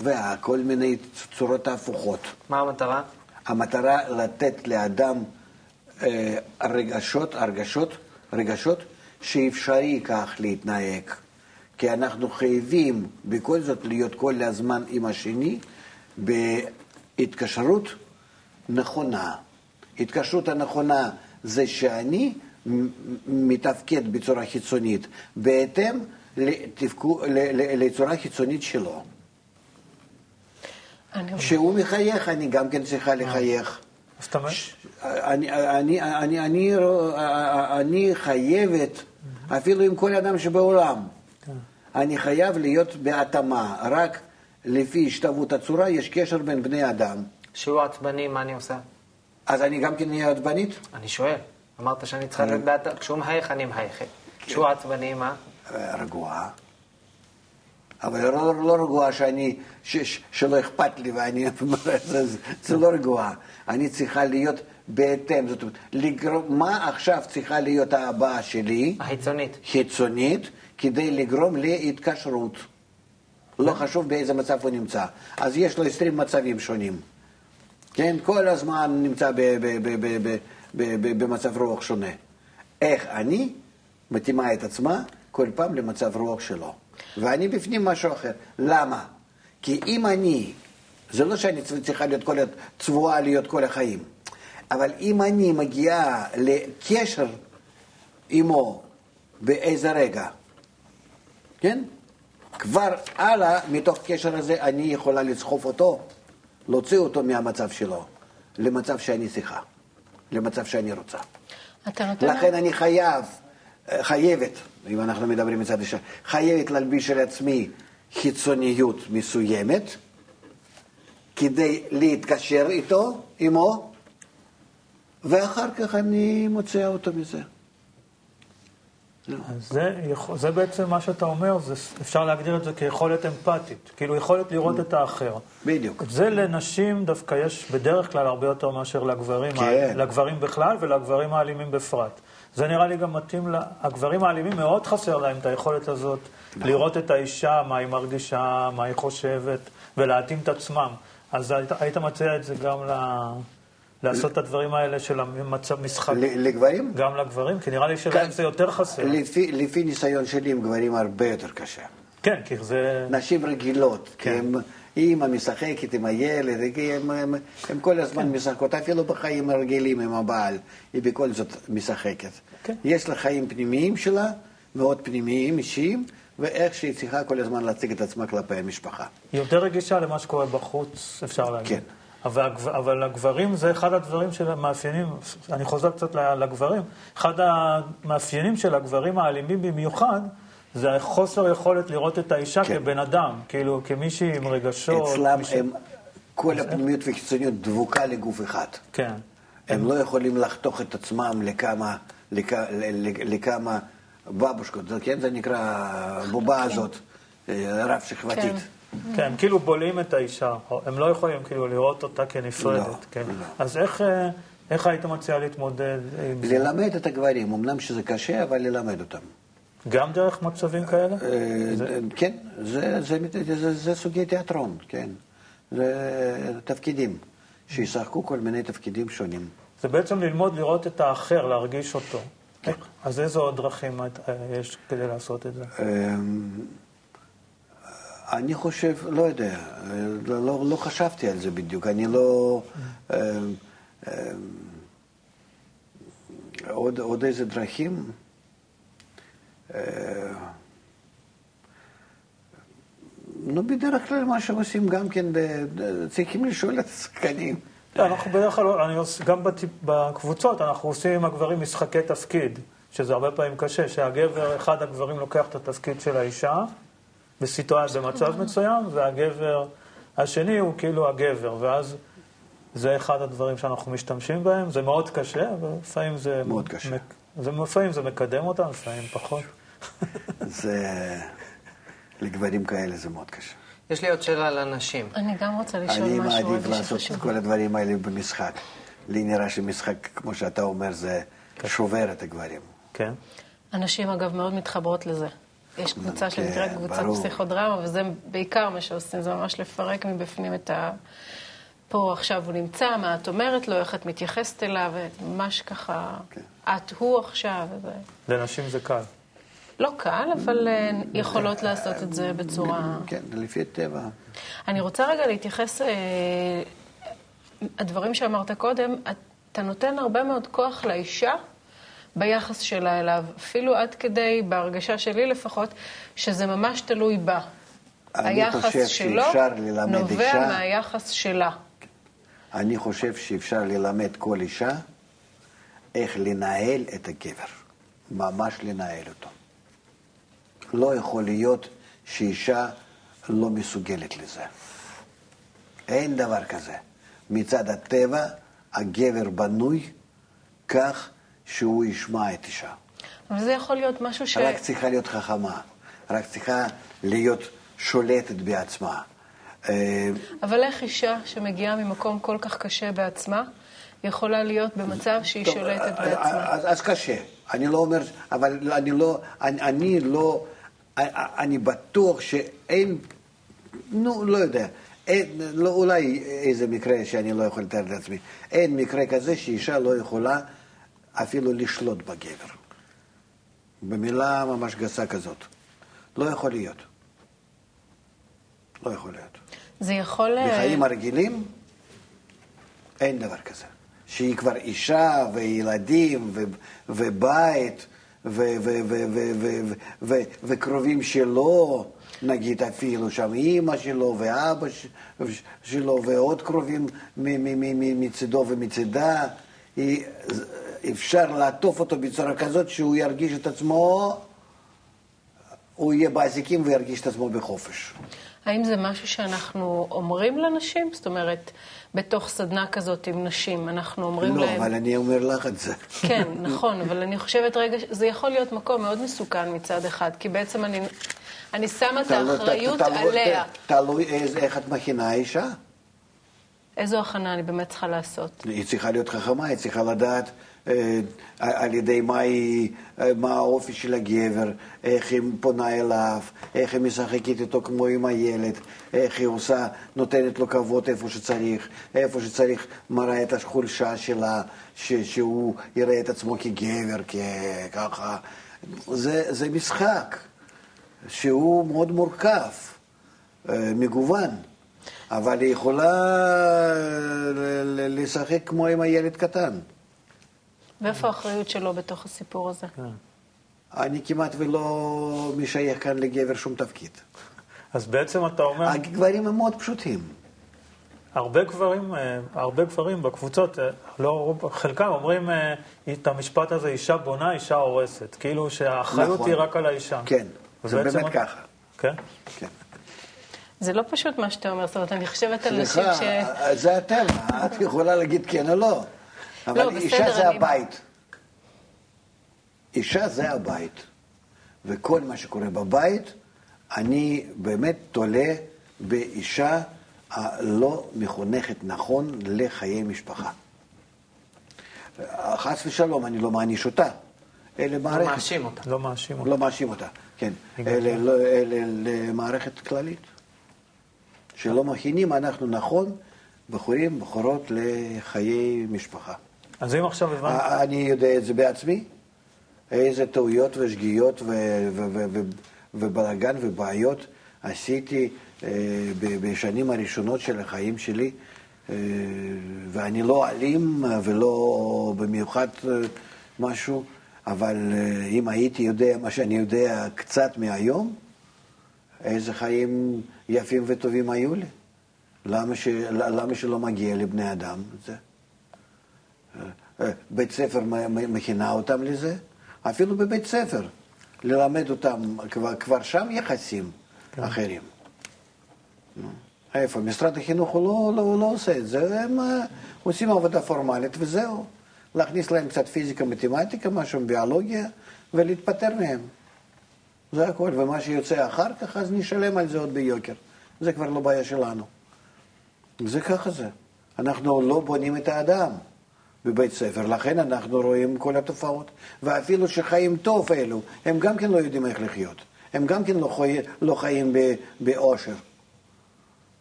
וכל מיני צורות הפוכות. מה המטרה? המטרה לתת לאדם אה, רגשות, הרגשות, רגשות שאפשרי כך להתנהג. כי אנחנו חייבים בכל זאת להיות כל הזמן עם השני בהתקשרות נכונה. התקשרות הנכונה זה שאני מתפקד בצורה חיצונית בהתאם לתפקו, לצורה חיצונית שלו. כשהוא מחייך, אני גם כן צריכה לחייך. זאת אומרת, אני, אני, אני, אני, אני חייבת, אפילו עם כל אדם שבעולם, אני חייב להיות בהתאמה. רק לפי השתוות הצורה יש קשר בין בני אדם. שהוא עצבני, מה אני עושה? אז אני גם כן אהיה עצבנית? אני שואל. אמרת שאני צריכה להיות בעד... כשהוא מחייך, אני מחייכת. כשהוא עצבני, מה? רגועה. אבל לא, לא רגועה שאני, ש, ש, שלא אכפת לי ואני, (laughs) זה, זה לא רגועה. אני צריכה להיות בהתאם, זאת אומרת, לגרום, מה עכשיו צריכה להיות ההבעה שלי? החיצונית. חיצונית, כדי לגרום להתקשרות. לא חשוב באיזה מצב הוא נמצא. אז יש לו 20 מצבים שונים. כן? כל הזמן נמצא במצב רוח שונה. איך אני מתאימה את עצמה כל פעם למצב רוח שלו. ואני בפנים משהו אחר. למה? כי אם אני, זה לא שאני צריכה להיות כל, צבועה להיות כל החיים, אבל אם אני מגיעה לקשר עמו באיזה רגע, כן? כבר הלאה, מתוך קשר הזה, אני יכולה לסחוף אותו, להוציא אותו מהמצב שלו, למצב שאני צריכה, למצב שאני רוצה. לכן אני חייב, חייבת, אם אנחנו מדברים מצד אישה, חייבת להלביש על עצמי חיצוניות מסוימת, כדי להתקשר איתו, עמו, ואחר כך אני מוציאה אותו מזה. זה, זה בעצם מה שאתה אומר, זה, אפשר להגדיר את זה כיכולת אמפתית, כאילו יכולת לראות את האחר. בדיוק. זה לנשים דווקא יש בדרך כלל הרבה יותר מאשר לגברים, כן. לגברים בכלל ולגברים האלימים בפרט. זה נראה לי גם מתאים, לה, הגברים האלימים מאוד חסר להם את היכולת הזאת נכון. לראות את האישה, מה היא מרגישה, מה היא חושבת, ולהתאים את עצמם. אז היית, היית מציע את זה גם ל, לעשות את הדברים האלה של המצב משחק, לגברים? גם לגברים? כי נראה לי שלהם כן. זה יותר חסר. לפי, לפי ניסיון שלי עם גברים הרבה יותר קשה. כן, כי זה... נשים רגילות, כי כן. הם, אימא משחקת עם הילד, כי הם, הם, הם כל הזמן כן. משחקות, אפילו בחיים הרגילים עם הבעל, היא בכל זאת משחקת. כן. יש לה חיים פנימיים שלה, מאוד פנימיים, אישיים, ואיך שהיא צריכה כל הזמן להציג את עצמה כלפי המשפחה. היא יותר רגישה למה שקורה בחוץ, אפשר להגיד. כן. אבל, אבל הגברים זה אחד הדברים שמאפיינים, אני חוזר קצת לגברים, אחד המאפיינים של הגברים האלימים במיוחד, זה החוסר יכולת לראות את האישה כן. כבן אדם, כאילו כמישהי עם רגשות. אצלם מישהי- הם, כל הפנימיות והחיצוניות דבוקה לגוף אחד. כן. הם לא יכולים לחתוך את עצמם לכמה, לכ, לכמה בבושקות, זה- כן? זה נקרא בובה הזאת, אה, רב שכבתית. כן. כן, הם כאילו בולעים את האישה, הם לא יכולים כאילו לראות אותה כנפרדת, לא, כן. לא. אז איך, אה, איך היית מציע להתמודד עם זה? ללמד את הגברים, אמנם שזה קשה, אבל ללמד אותם. גם דרך מצבים כאלה? אה, כן, זה, זה, זה, זה, סוגי תיאטרון, כן. זה תפקידים, שישחקו כל מיני תפקידים שונים. זה בעצם ללמוד לראות את האחר, להרגיש אותו. כן. אז איזה עוד דרכים אה, יש כדי לעשות את זה? אני חושב, לא יודע, אה, לא, לא, לא חשבתי על זה בדיוק, אני לא... אמ, אמ, עוד, עוד איזה דרכים? אה, נו, בדרך כלל מה שעושים גם כן, צריכים לשאול את השחקנים. לא, אנחנו בדרך כלל, אני עוש, גם בטיפ, בקבוצות, אנחנו עושים עם הגברים משחקי תפקיד, שזה הרבה פעמים קשה, שהגבר, אחד הגברים לוקח את התפקיד של האישה, בסיטואציה, במצב מסוים, והגבר השני הוא כאילו הגבר, ואז זה אחד הדברים שאנחנו משתמשים בהם, זה מאוד קשה, אבל לפעמים זה... מאוד קשה. מק- זה, לפעמים זה מקדם אותם, לפעמים פחות. זה... לגברים כאלה זה מאוד קשה. יש לי עוד שאלה לנשים. אני גם רוצה לשאול אני משהו מעדיף רגע לעשות את. כל הדברים האלה במשחק. לי נראה שמשחק, כמו שאתה אומר, זה שובר את הגברים. כן. הנשים, אגב, מאוד מתחברות לזה. יש קבוצה כן, שנקראת קבוצת ברור. פסיכודרמה, וזה בעיקר מה שעושים, זה ממש לפרק מבפנים את ה... פה עכשיו הוא נמצא, מה את אומרת לו, איך את מתייחסת אליו, ממש ככה, כן. את הוא עכשיו. לנשים זה קל. לא קל, אבל אה, יכולות לעשות את זה בצורה... כן, לפי הטבע. אני רוצה רגע להתייחס, אה, הדברים שאמרת קודם, אתה נותן הרבה מאוד כוח לאישה ביחס שלה אליו, אפילו עד כדי, בהרגשה שלי לפחות, שזה ממש תלוי בה. היחס שלו נובע אישה- מהיחס שלה. אני חושב שאפשר ללמד כל אישה איך לנהל את הגבר. ממש לנהל אותו. לא יכול להיות שאישה לא מסוגלת לזה. אין דבר כזה. מצד הטבע, הגבר בנוי כך שהוא ישמע את אישה. אבל זה יכול להיות משהו ש... רק צריכה להיות חכמה, רק צריכה להיות שולטת בעצמה. אה, אבל איך אישה שמגיעה ממקום כל כך קשה בעצמה, יכולה להיות במצב שהיא טוב, שולטת אה, בעצמה? אה, אז, אז קשה. אני לא אומר, אבל אני לא, אני, אני לא, אני בטוח שאין, נו, לא יודע, אין, לא, אולי איזה מקרה שאני לא יכול לתאר לעצמי. אין מקרה כזה שאישה לא יכולה אפילו לשלוט בגבר. במילה ממש גסה כזאת. לא יכול להיות. לא יכול להיות. זה יכול... אה, בחיים הרגילים אין דבר כזה. שהיא כבר אישה וילדים ו- ובית ו- ו- ו- ו- ו- ו- ו- וקרובים שלו, נגיד אפילו שם אימא שלו ואבא ש- שלו ועוד קרובים מ- מ- מ- מצידו ומצידה. היא- אפשר לעטוף אותו בצורה כזאת שהוא ירגיש את עצמו, הוא יהיה באזיקים וירגיש את עצמו בחופש. האם זה משהו שאנחנו אומרים לנשים? זאת אומרת, בתוך סדנה כזאת עם נשים, אנחנו אומרים לא, להם... אבל אני אומר לך את זה. כן, נכון, אבל אני חושבת, רגע, זה יכול להיות מקום מאוד מסוכן מצד אחד, כי בעצם אני, אני שמה את תלוי- האחריות תלוי- עליה. תלוי איזה- איך את מכינה אישה. איזו הכנה אני באמת צריכה לעשות? היא צריכה להיות חכמה, היא צריכה לדעת אה, על ידי מה, היא, אה, מה האופי של הגבר, איך היא פונה אליו, איך היא משחקת איתו כמו עם הילד, איך היא עושה, נותנת לו כבוד איפה שצריך, איפה שצריך מראה את החולשה שלה, ש, שהוא יראה את עצמו כגבר, ככה. זה, זה משחק שהוא מאוד מורכב, אה, מגוון. אבל היא יכולה לשחק כמו עם הילד קטן. ואיפה האחריות שלו בתוך הסיפור הזה? כן. אני כמעט ולא משייך כאן לגבר שום תפקיד. (laughs) אז בעצם אתה אומר, הגברים הם מאוד פשוטים. הרבה גברים, אה, הרבה גברים בקבוצות, אה, לא, חלקם אומרים אה, את המשפט הזה, אישה בונה, אישה הורסת. כאילו שהאחריות נכון. היא רק על האישה. כן, זה באמת אתה- ככה. כן? כן. זה לא פשוט מה שאתה אומר, זאת אומרת, אני חושבת על נשים סליחה, ש... זה הטבע, את יכולה להגיד כן או לא. אבל לא, אישה בסדר, זה אני- הבית. אישה זה הבית. וכל מה שקורה בבית, אני באמת תולה באישה הלא מחונכת נכון לחיי משפחה. חס ושלום, אני לא מעניש אותה. אלה לא מערכת. מאשים אותה. לא מאשים אותה. לא מאשים אותה, כן. אלה, לא, אלה למערכת כללית. שלא מכינים אנחנו נכון בחורים, בחורות לחיי משפחה. אז אם עכשיו הבנת, א- אני יודע את זה בעצמי, איזה טעויות ושגיאות ובלאגן ובעיות עשיתי אה, בשנים הראשונות של החיים שלי, אה, ואני לא אלים ולא במיוחד אה, משהו, אבל אה, אם הייתי יודע מה שאני יודע קצת מהיום, איזה חיים יפים וטובים היו לי. למה, ש... למה שלא מגיע לבני אדם זה? אה, בית ספר מכינה אותם לזה, אפילו בבית ספר, ללמד אותם כבר, כבר שם יחסים אחרים. נו, איפה? משרד החינוך הוא לא, לא, הוא לא עושה את זה, הם אה, עושים עבודה פורמלית וזהו. להכניס להם קצת פיזיקה, מתמטיקה, משהו ביולוגיה, ולהתפטר מהם. זה הכל, ומה שיוצא אחר כך, אז נשלם על זה עוד ביוקר. זה כבר לא בעיה שלנו. זה ככה זה. אנחנו לא בונים את האדם בבית ספר, לכן אנחנו רואים כל התופעות. ואפילו שחיים טוב אלו, הם גם כן לא יודעים איך לחיות. הם גם כן לא, חי... לא חיים ב... באושר.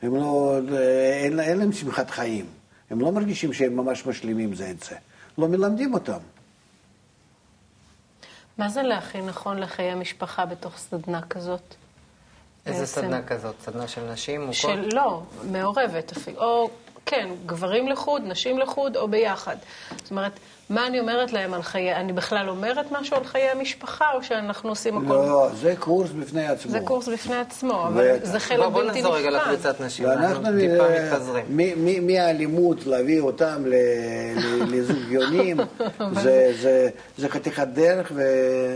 הם לא, אין, אין להם שמחת חיים. הם לא מרגישים שהם ממש משלימים זה את זה. לא מלמדים אותם. מה זה להכין נכון לחיי משפחה בתוך סדנה כזאת? איזה בעצם. סדנה כזאת? סדנה של נשים מוכות? של לא, מעורבת אפילו. או כן, גברים לחוד, נשים לחוד, או ביחד. זאת אומרת, מה אני אומרת להם על חיי... אני בכלל אומרת משהו על חיי המשפחה, או שאנחנו עושים הכל... לא, זה קורס בפני עצמו. זה קורס בפני עצמו, אבל. זה חלק בוא, בוא בלתי נחזור רגע נפרד. לקבוצת נשים, אנחנו טיפה מתפזרים. מ- מ- מהאלימות להביא אותם ל- ל- (laughs) לזוגיונים, זה- זה- זה חתיכת דרך, ו...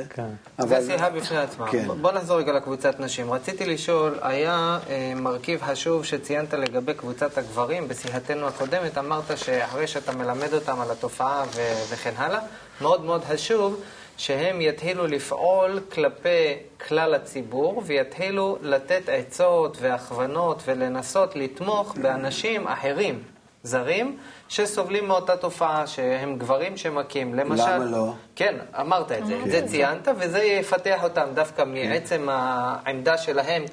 כן. זה שיחה בפני עצמה. כן. בוא נחזור רגע לקבוצת נשים. רציתי לשאול, היה אה, מרכיב חשוב שציינת לגבי קבוצת הגברים בשיחתנו הקודמת, אמרת שאחרי שאתה מלמד אותם על התופעה ו- וכן הלאה, מאוד מאוד חשוב שהם יתחילו לפעול כלפי כלל הציבור ויתחילו לתת עצות והכוונות ולנסות לתמוך באנשים אחרים, זרים, שסובלים מאותה תופעה, שהם גברים שמכים. למשל... למה לא? כן, אמרת את זה, את זה ציינת, וזה יפתח אותם דווקא מעצם העמדה שלהם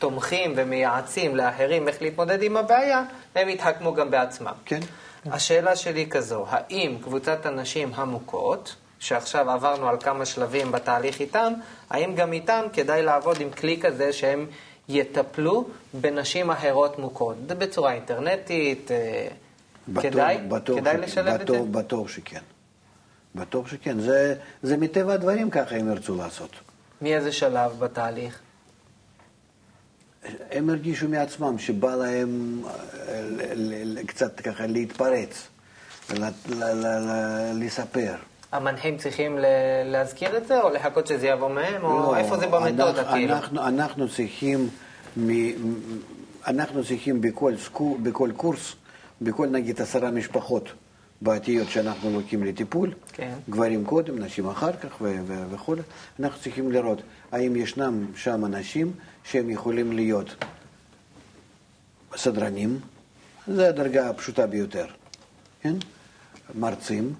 כתומכים ומייעצים לאחרים איך להתמודד עם הבעיה, הם יתחכמו גם בעצמם. כן. השאלה שלי כזו, האם קבוצת הנשים המוכות, שעכשיו עברנו על כמה שלבים בתהליך איתם, האם גם איתם כדאי לעבוד עם כלי כזה שהם יטפלו בנשים אחרות מוכות? בצורה אינטרנטית, אה, בתור- כדאי, בתור כדאי שכן, לשלב את בתור- זה? בתור שכן. בתור שכן. זה, זה מטבע הדברים ככה הם ירצו לעשות. מאיזה שלב בתהליך? הם הרגישו מעצמם שבא להם אה, קצת ככה להתפרץ, ל- ל- ל- ל- לספר. המנחים צריכים להזכיר את זה, או לחכות שזה יבוא מהם, או לא, איפה זה במתודה, כאילו? אנחנו, אנחנו צריכים, מ, אנחנו צריכים בכל, סקו, בכל קורס, בכל נגיד עשרה משפחות בעתיות שאנחנו לוקחים לטיפול, כן. גברים קודם, נשים אחר כך ו- ו- וכו', אנחנו צריכים לראות האם ישנם שם אנשים שהם יכולים להיות סדרנים, זו הדרגה הפשוטה ביותר, כן? מרצים,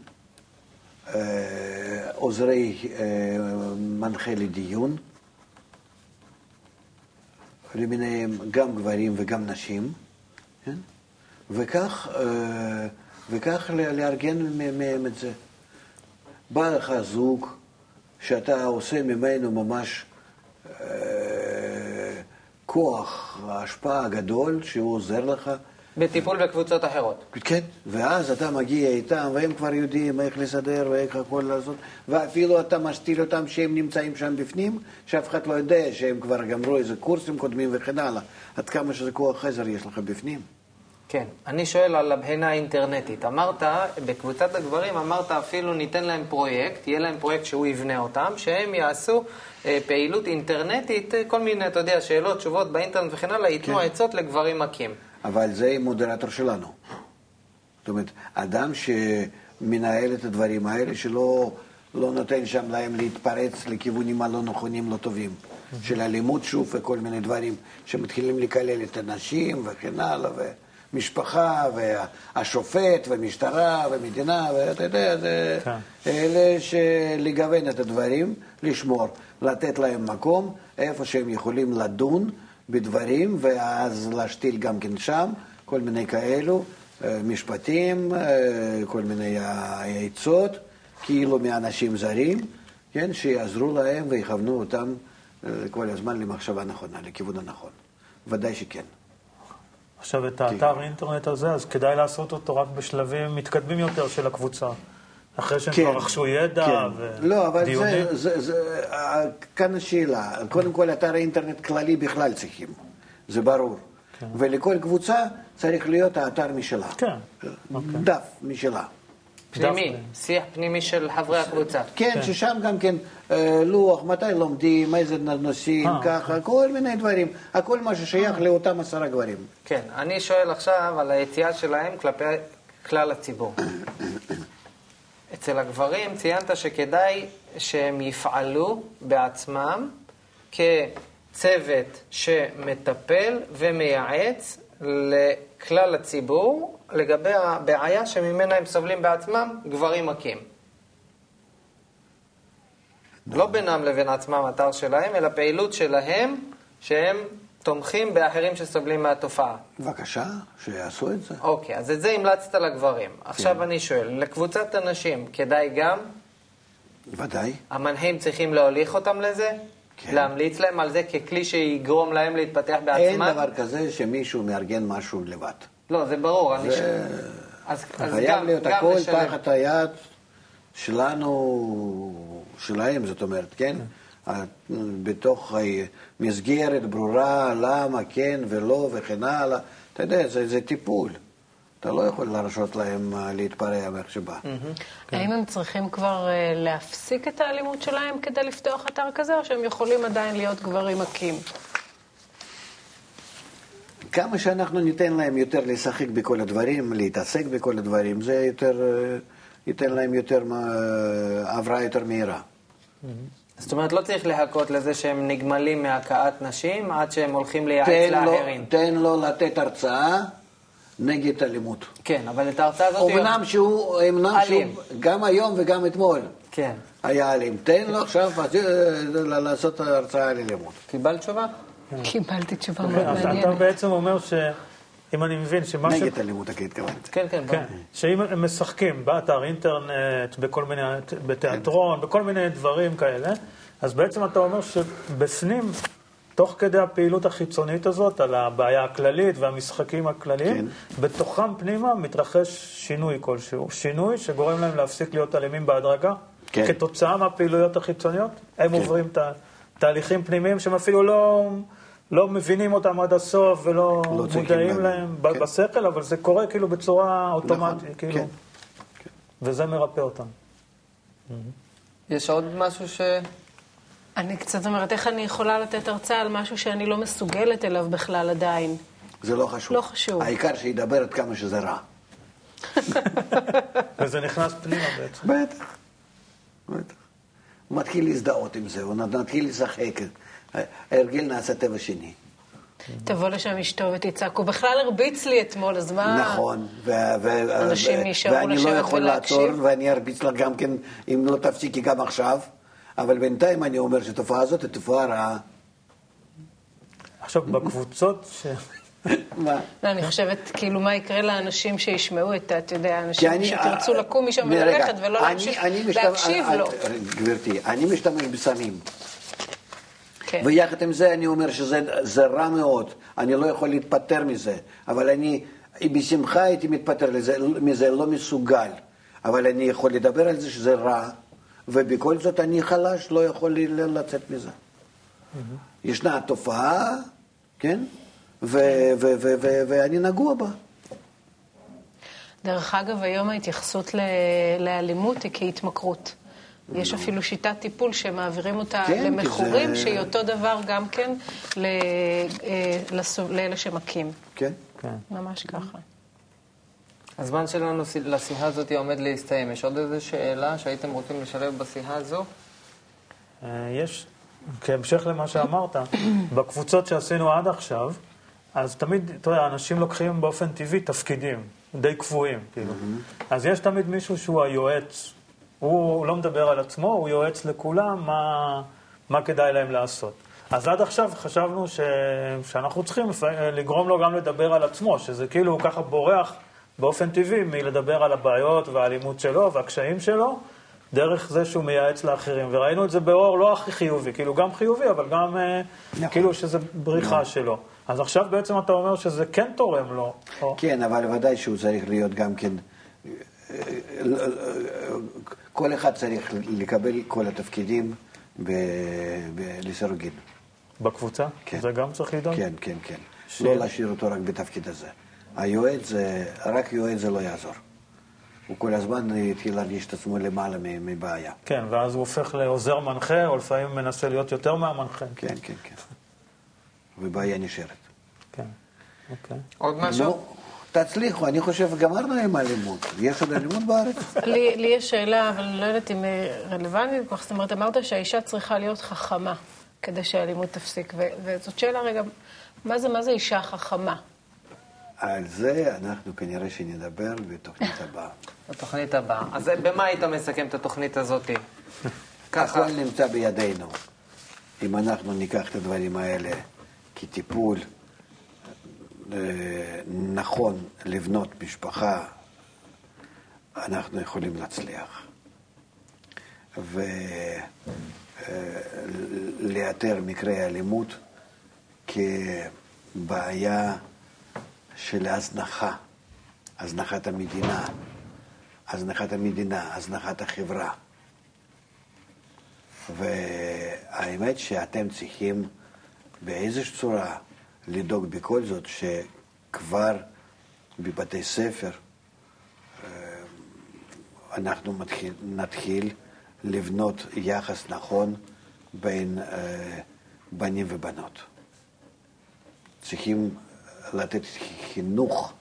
אה, עוזרי אה, מנחה לדיון, למיניהם גם גברים וגם נשים, כן? וכך, אה, וכך לארגן מהם את זה. בא לך זוג שאתה עושה ממנו ממש אה, כוח, השפעה גדול, שהוא עוזר לך, בטיפול בקבוצות אחרות. כן, ואז אתה מגיע איתם, והם כבר יודעים איך לסדר ואיך הכל לעשות, ואפילו אתה משתיל אותם שהם נמצאים שם בפנים, שאף אחד לא יודע שהם כבר גמרו איזה קורסים קודמים וכן הלאה. עד כמה שזה כוח עזר יש לך בפנים. כן. אני שואל על הבחינה האינטרנטית. אמרת, בקבוצת הגברים, אמרת אפילו ניתן להם פרויקט, יהיה להם פרויקט שהוא יבנה אותם, שהם יעשו אה, פעילות אינטרנטית, אה, כל מיני, אתה יודע, שאלות, תשובות באינטרנט וכן הלאה, ייתנו כן. עצות לגברים מכים. אבל זה מודרטור שלנו. זאת אומרת, אדם שמנהל את הדברים האלה, שלא לא נותן שם להם להתפרץ לכיוונים הלא נכונים, לא טובים. של אלימות שוב וכל מיני דברים שמתחילים לקלל את הנשים וכן הלאה, ומשפחה, והשופט, ומשטרה, ומדינה, ואתה יודע, זה כן. אלה שלגוון את הדברים, לשמור, לתת להם מקום, איפה שהם יכולים לדון בדברים, ואז להשתיל גם כן שם, כל מיני כאלו, אה, משפטים, אה, כל מיני עצות, כאילו מאנשים זרים, כן, שיעזרו להם ויכוונו אותם אה, כל הזמן למחשבה נכונה, לכיוון הנכון. ודאי שכן. עכשיו, את האתר אינטרנט הזה, אז כדאי לעשות אותו רק בשלבים מתקדמים יותר של הקבוצה. אחרי שהם כבר רכשו ידע כן. לא, אבל ודיונים. זה, זה, זה, כאן השאלה. קודם כל, אתר אינטרנט כללי בכלל צריכים, זה ברור. ולכל קבוצה צריך להיות האתר משלה. כן, אוקיי. דף משלה. פנימי, דווקא. שיח פנימי של חברי הקבוצה. כן, כן. ששם גם כן אה, לוח, מתי לומדים, איזה נושאים, אה, ככה, כל מיני דברים. הכל מה ששייך לאותם עשרה גברים. כן, אני שואל עכשיו על היציאה שלהם כלפי כלל הציבור. (coughs) אצל הגברים ציינת שכדאי שהם יפעלו בעצמם כצוות שמטפל ומייעץ לכלל הציבור לגבי הבעיה שממנה הם סובלים בעצמם, גברים מכים. לא בינם לבין עצמם אתר שלהם, אלא פעילות שלהם שהם תומכים באחרים שסובלים מהתופעה. בבקשה, שיעשו את זה. אוקיי, אז את זה המלצת לגברים. עכשיו אני שואל, לקבוצת הנשים כדאי גם? ודאי. המנחים צריכים להוליך אותם לזה? כן. להמליץ להם על זה ככלי שיגרום להם להתפתח אין בעצמם? דבר כזה שמישהו מארגן משהו לבד. לא, זה ברור. אני ש... אז, אז חייב גם, להיות גם הכל לשלב. תחת היד שלנו, שלהם, זאת אומרת, כן? ה- בתוך מסגרת ברורה, למה כן ולא וכן הלאה. אתה יודע, זה, זה טיפול. אתה לא יכול להרשות להם אה, להתפרע מאיך שבא. האם הם צריכים כבר אה, להפסיק את האלימות שלהם כדי לפתוח אתר כזה, או שהם יכולים עדיין להיות גברים מכים? כמה שאנחנו ניתן להם יותר לשחק בכל הדברים, להתעסק בכל הדברים, זה יותר, אה, ייתן להם יותר, אה, הבראה יותר מהירה. זאת אומרת, לא צריך להכות לזה שהם נגמלים מהכאת נשים עד שהם הולכים לייעץ לאחרים. תן לו לתת הרצאה נגד אלימות. כן, אבל את ההרצאה הזאת... אמנם שהוא, אמנם אלים. שהוא, גם היום וגם אתמול כן. היה אלים. תן לו עכשיו אה, לעשות הרצאה על אלימות. קיבלת תשובה? קיבלתי תשובה מאוד אז אתה מעניינת. בעצם אומר שאם אני מבין שמה ש... נגד אלימות, הכי התכוונתי. כן, כן, כן, שאם הם משחקים באתר אינטרנט, בכל מיני, בתיאטרון, בכל מיני דברים כאלה, אז בעצם אתה אומר שבפנים, תוך כדי הפעילות החיצונית הזאת, על הבעיה הכללית והמשחקים הכלליים, כן. בתוכם פנימה מתרחש שינוי כלשהו. שינוי שגורם להם להפסיק להיות אלימים בהדרגה, כן. כתוצאה מהפעילויות החיצוניות. הם כן. עוברים ת, תהליכים פנימיים שהם אפילו לא... לא מבינים אותם עד הסוף ולא לא מודעים. להם כן. בשכל, אבל זה קורה כאילו בצורה אוטומטית, נכון, כאילו. כן. וזה מרפא אותם. יש עוד משהו ש... אני קצת אומרת, איך אני יכולה לתת הרצאה על משהו שאני לא מסוגלת אליו בכלל עדיין? זה לא חשוב. לא חשוב. העיקר שידבר עד כמה שזה רע. (laughs) וזה נכנס פנימה בעצם. בטח, בטח. הוא מתחיל להזדהות עם זה, הוא מתחיל לשחק. ההרגל נעשה טבע שני. תבוא לשם אשתו ותצעק, הוא בכלל הרביץ לי אתמול, אז מה... נכון. ו- ו- אנשים יישארו ואני לא לשבת יכול ולהקשיב? לעצור, ואני ארביץ לך גם כן, אם לא תפסיקי גם עכשיו. אבל בינתיים אני אומר שהתופעה הזאת היא תופעה רעה. עכשיו, בקבוצות ש... מה? לא, אני חושבת, כאילו, מה יקרה לאנשים שישמעו את, ה- אתה יודע, אנשים שתרצו לקום משם וללכת ולא להקשיב אני- לו. גברתי, אני משתמש בסמים. כן. ויחד עם זה אני אומר שזה זה רע מאוד, אני לא יכול להתפטר מזה, אבל אני בשמחה הייתי מתפטר לזה, מזה, לא מסוגל, אבל אני יכול לדבר על זה שזה רע, ובכל זאת אני חלש, לא יכול ל- לצאת מזה. ישנה תופעה, כן? ואני נגוע בה. דרך אגב, היום ההתייחסות ל- לאלימות היא כהתמכרות. יש אפילו שיטת טיפול שמעבירים אותה כן, למכורים, זה- שהיא אותו דבר גם כן ל- אה, לסו- לאלה שמכים. כן? כן. ממש ככה. הזמן שלנו לשיחה הזאת עומד להסתיים. יש עוד איזו שאלה שהייתם רוצים לשלב בשיחה הזו? אה, יש, כהמשך למה שאמרת, (coughs) בקבוצות שעשינו עד עכשיו, אז תמיד, אתה יודע, אנשים לוקחים באופן טבעי תפקידים, די קבועים, כאילו. אז יש תמיד מישהו שהוא היועץ. הוא לא מדבר על עצמו, הוא יועץ לכולם מה, מה כדאי להם לעשות. אז עד עכשיו חשבנו ש... שאנחנו צריכים לגרום לו גם לדבר על עצמו, שזה כאילו הוא ככה בורח באופן טבעי מלדבר על הבעיות והאלימות שלו והקשיים שלו, דרך זה שהוא מייעץ לאחרים. וראינו את זה באור לא הכי חיובי, כאילו גם חיובי, אבל גם אה, נכון. כאילו שזה בריחה שלו. אז עכשיו בעצם אתה אומר שזה כן תורם לו. או... כן, אבל ודאי שהוא צריך להיות גם כן... כל אחד צריך לקבל כל התפקידים ב- ב- לסירוגין. בקבוצה? כן. זה גם צריך לדאוג? כן, כן, כן. ש- לא להשאיר אותו רק בתפקיד הזה. היועץ, זה- רק יועץ זה לא יעזור. הוא כל הזמן התחיל להרגיש את עצמו למעלה מבעיה. כן, ואז הוא הופך לעוזר מנחה, או לפעמים מנסה להיות יותר מהמנחה. כן, כן, כן. ובעיה נשארת. כן, אוקיי. עוד משהו? תצליחו, אני חושב, גמרנו עם האלימות. יש עוד אלימות בארץ? לי, לי יש שאלה, אבל אני לא יודעת אם היא רלוונטית כל כך. זאת אומרת, אמרת שהאישה צריכה להיות חכמה כדי שהאלימות תפסיק. וזאת שאלה רגע, מה זה, מה זה אישה חכמה? על זה אנחנו כנראה שנדבר בתוכנית הבאה. בתוכנית הבאה. אז במה היית מסכם את התוכנית הזאת? (laughs) ככה. הכל נמצא בידינו. אם אנחנו ניקח את הדברים האלה כטיפול אה, נכון לבנות משפחה, אנחנו יכולים להצליח. ולאתר מקרי אלימות כבעיה של הזנחה, הזנחת המדינה, הזנחת המדינה, הזנחת החברה. והאמת שאתם צריכים באיזושהי צורה לדאוג בכל זאת שכבר בבתי ספר אה, אנחנו מתחיל, נתחיל לבנות יחס נכון בין אה, בנים ובנות. צריכים לתת חינוך,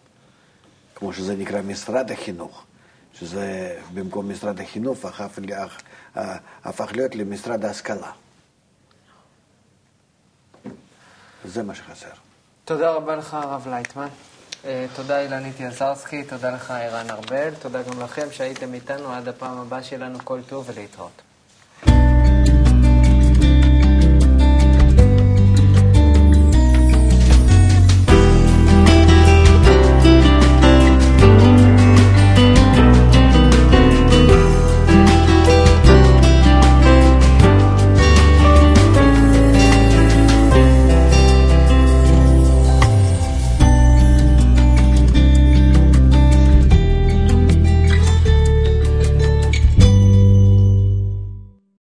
כמו שזה נקרא משרד החינוך, שזה במקום משרד החינוך הפך, הפך להיות למשרד ההשכלה. זה מה שחסר. תודה רבה לך, הרב לייטמן. אה, תודה אילנית יזרסקי, תודה לך ערן ארבל, תודה גם לכם שהייתם איתנו עד הפעם הבאה שלנו, כל טוב ולהתראות.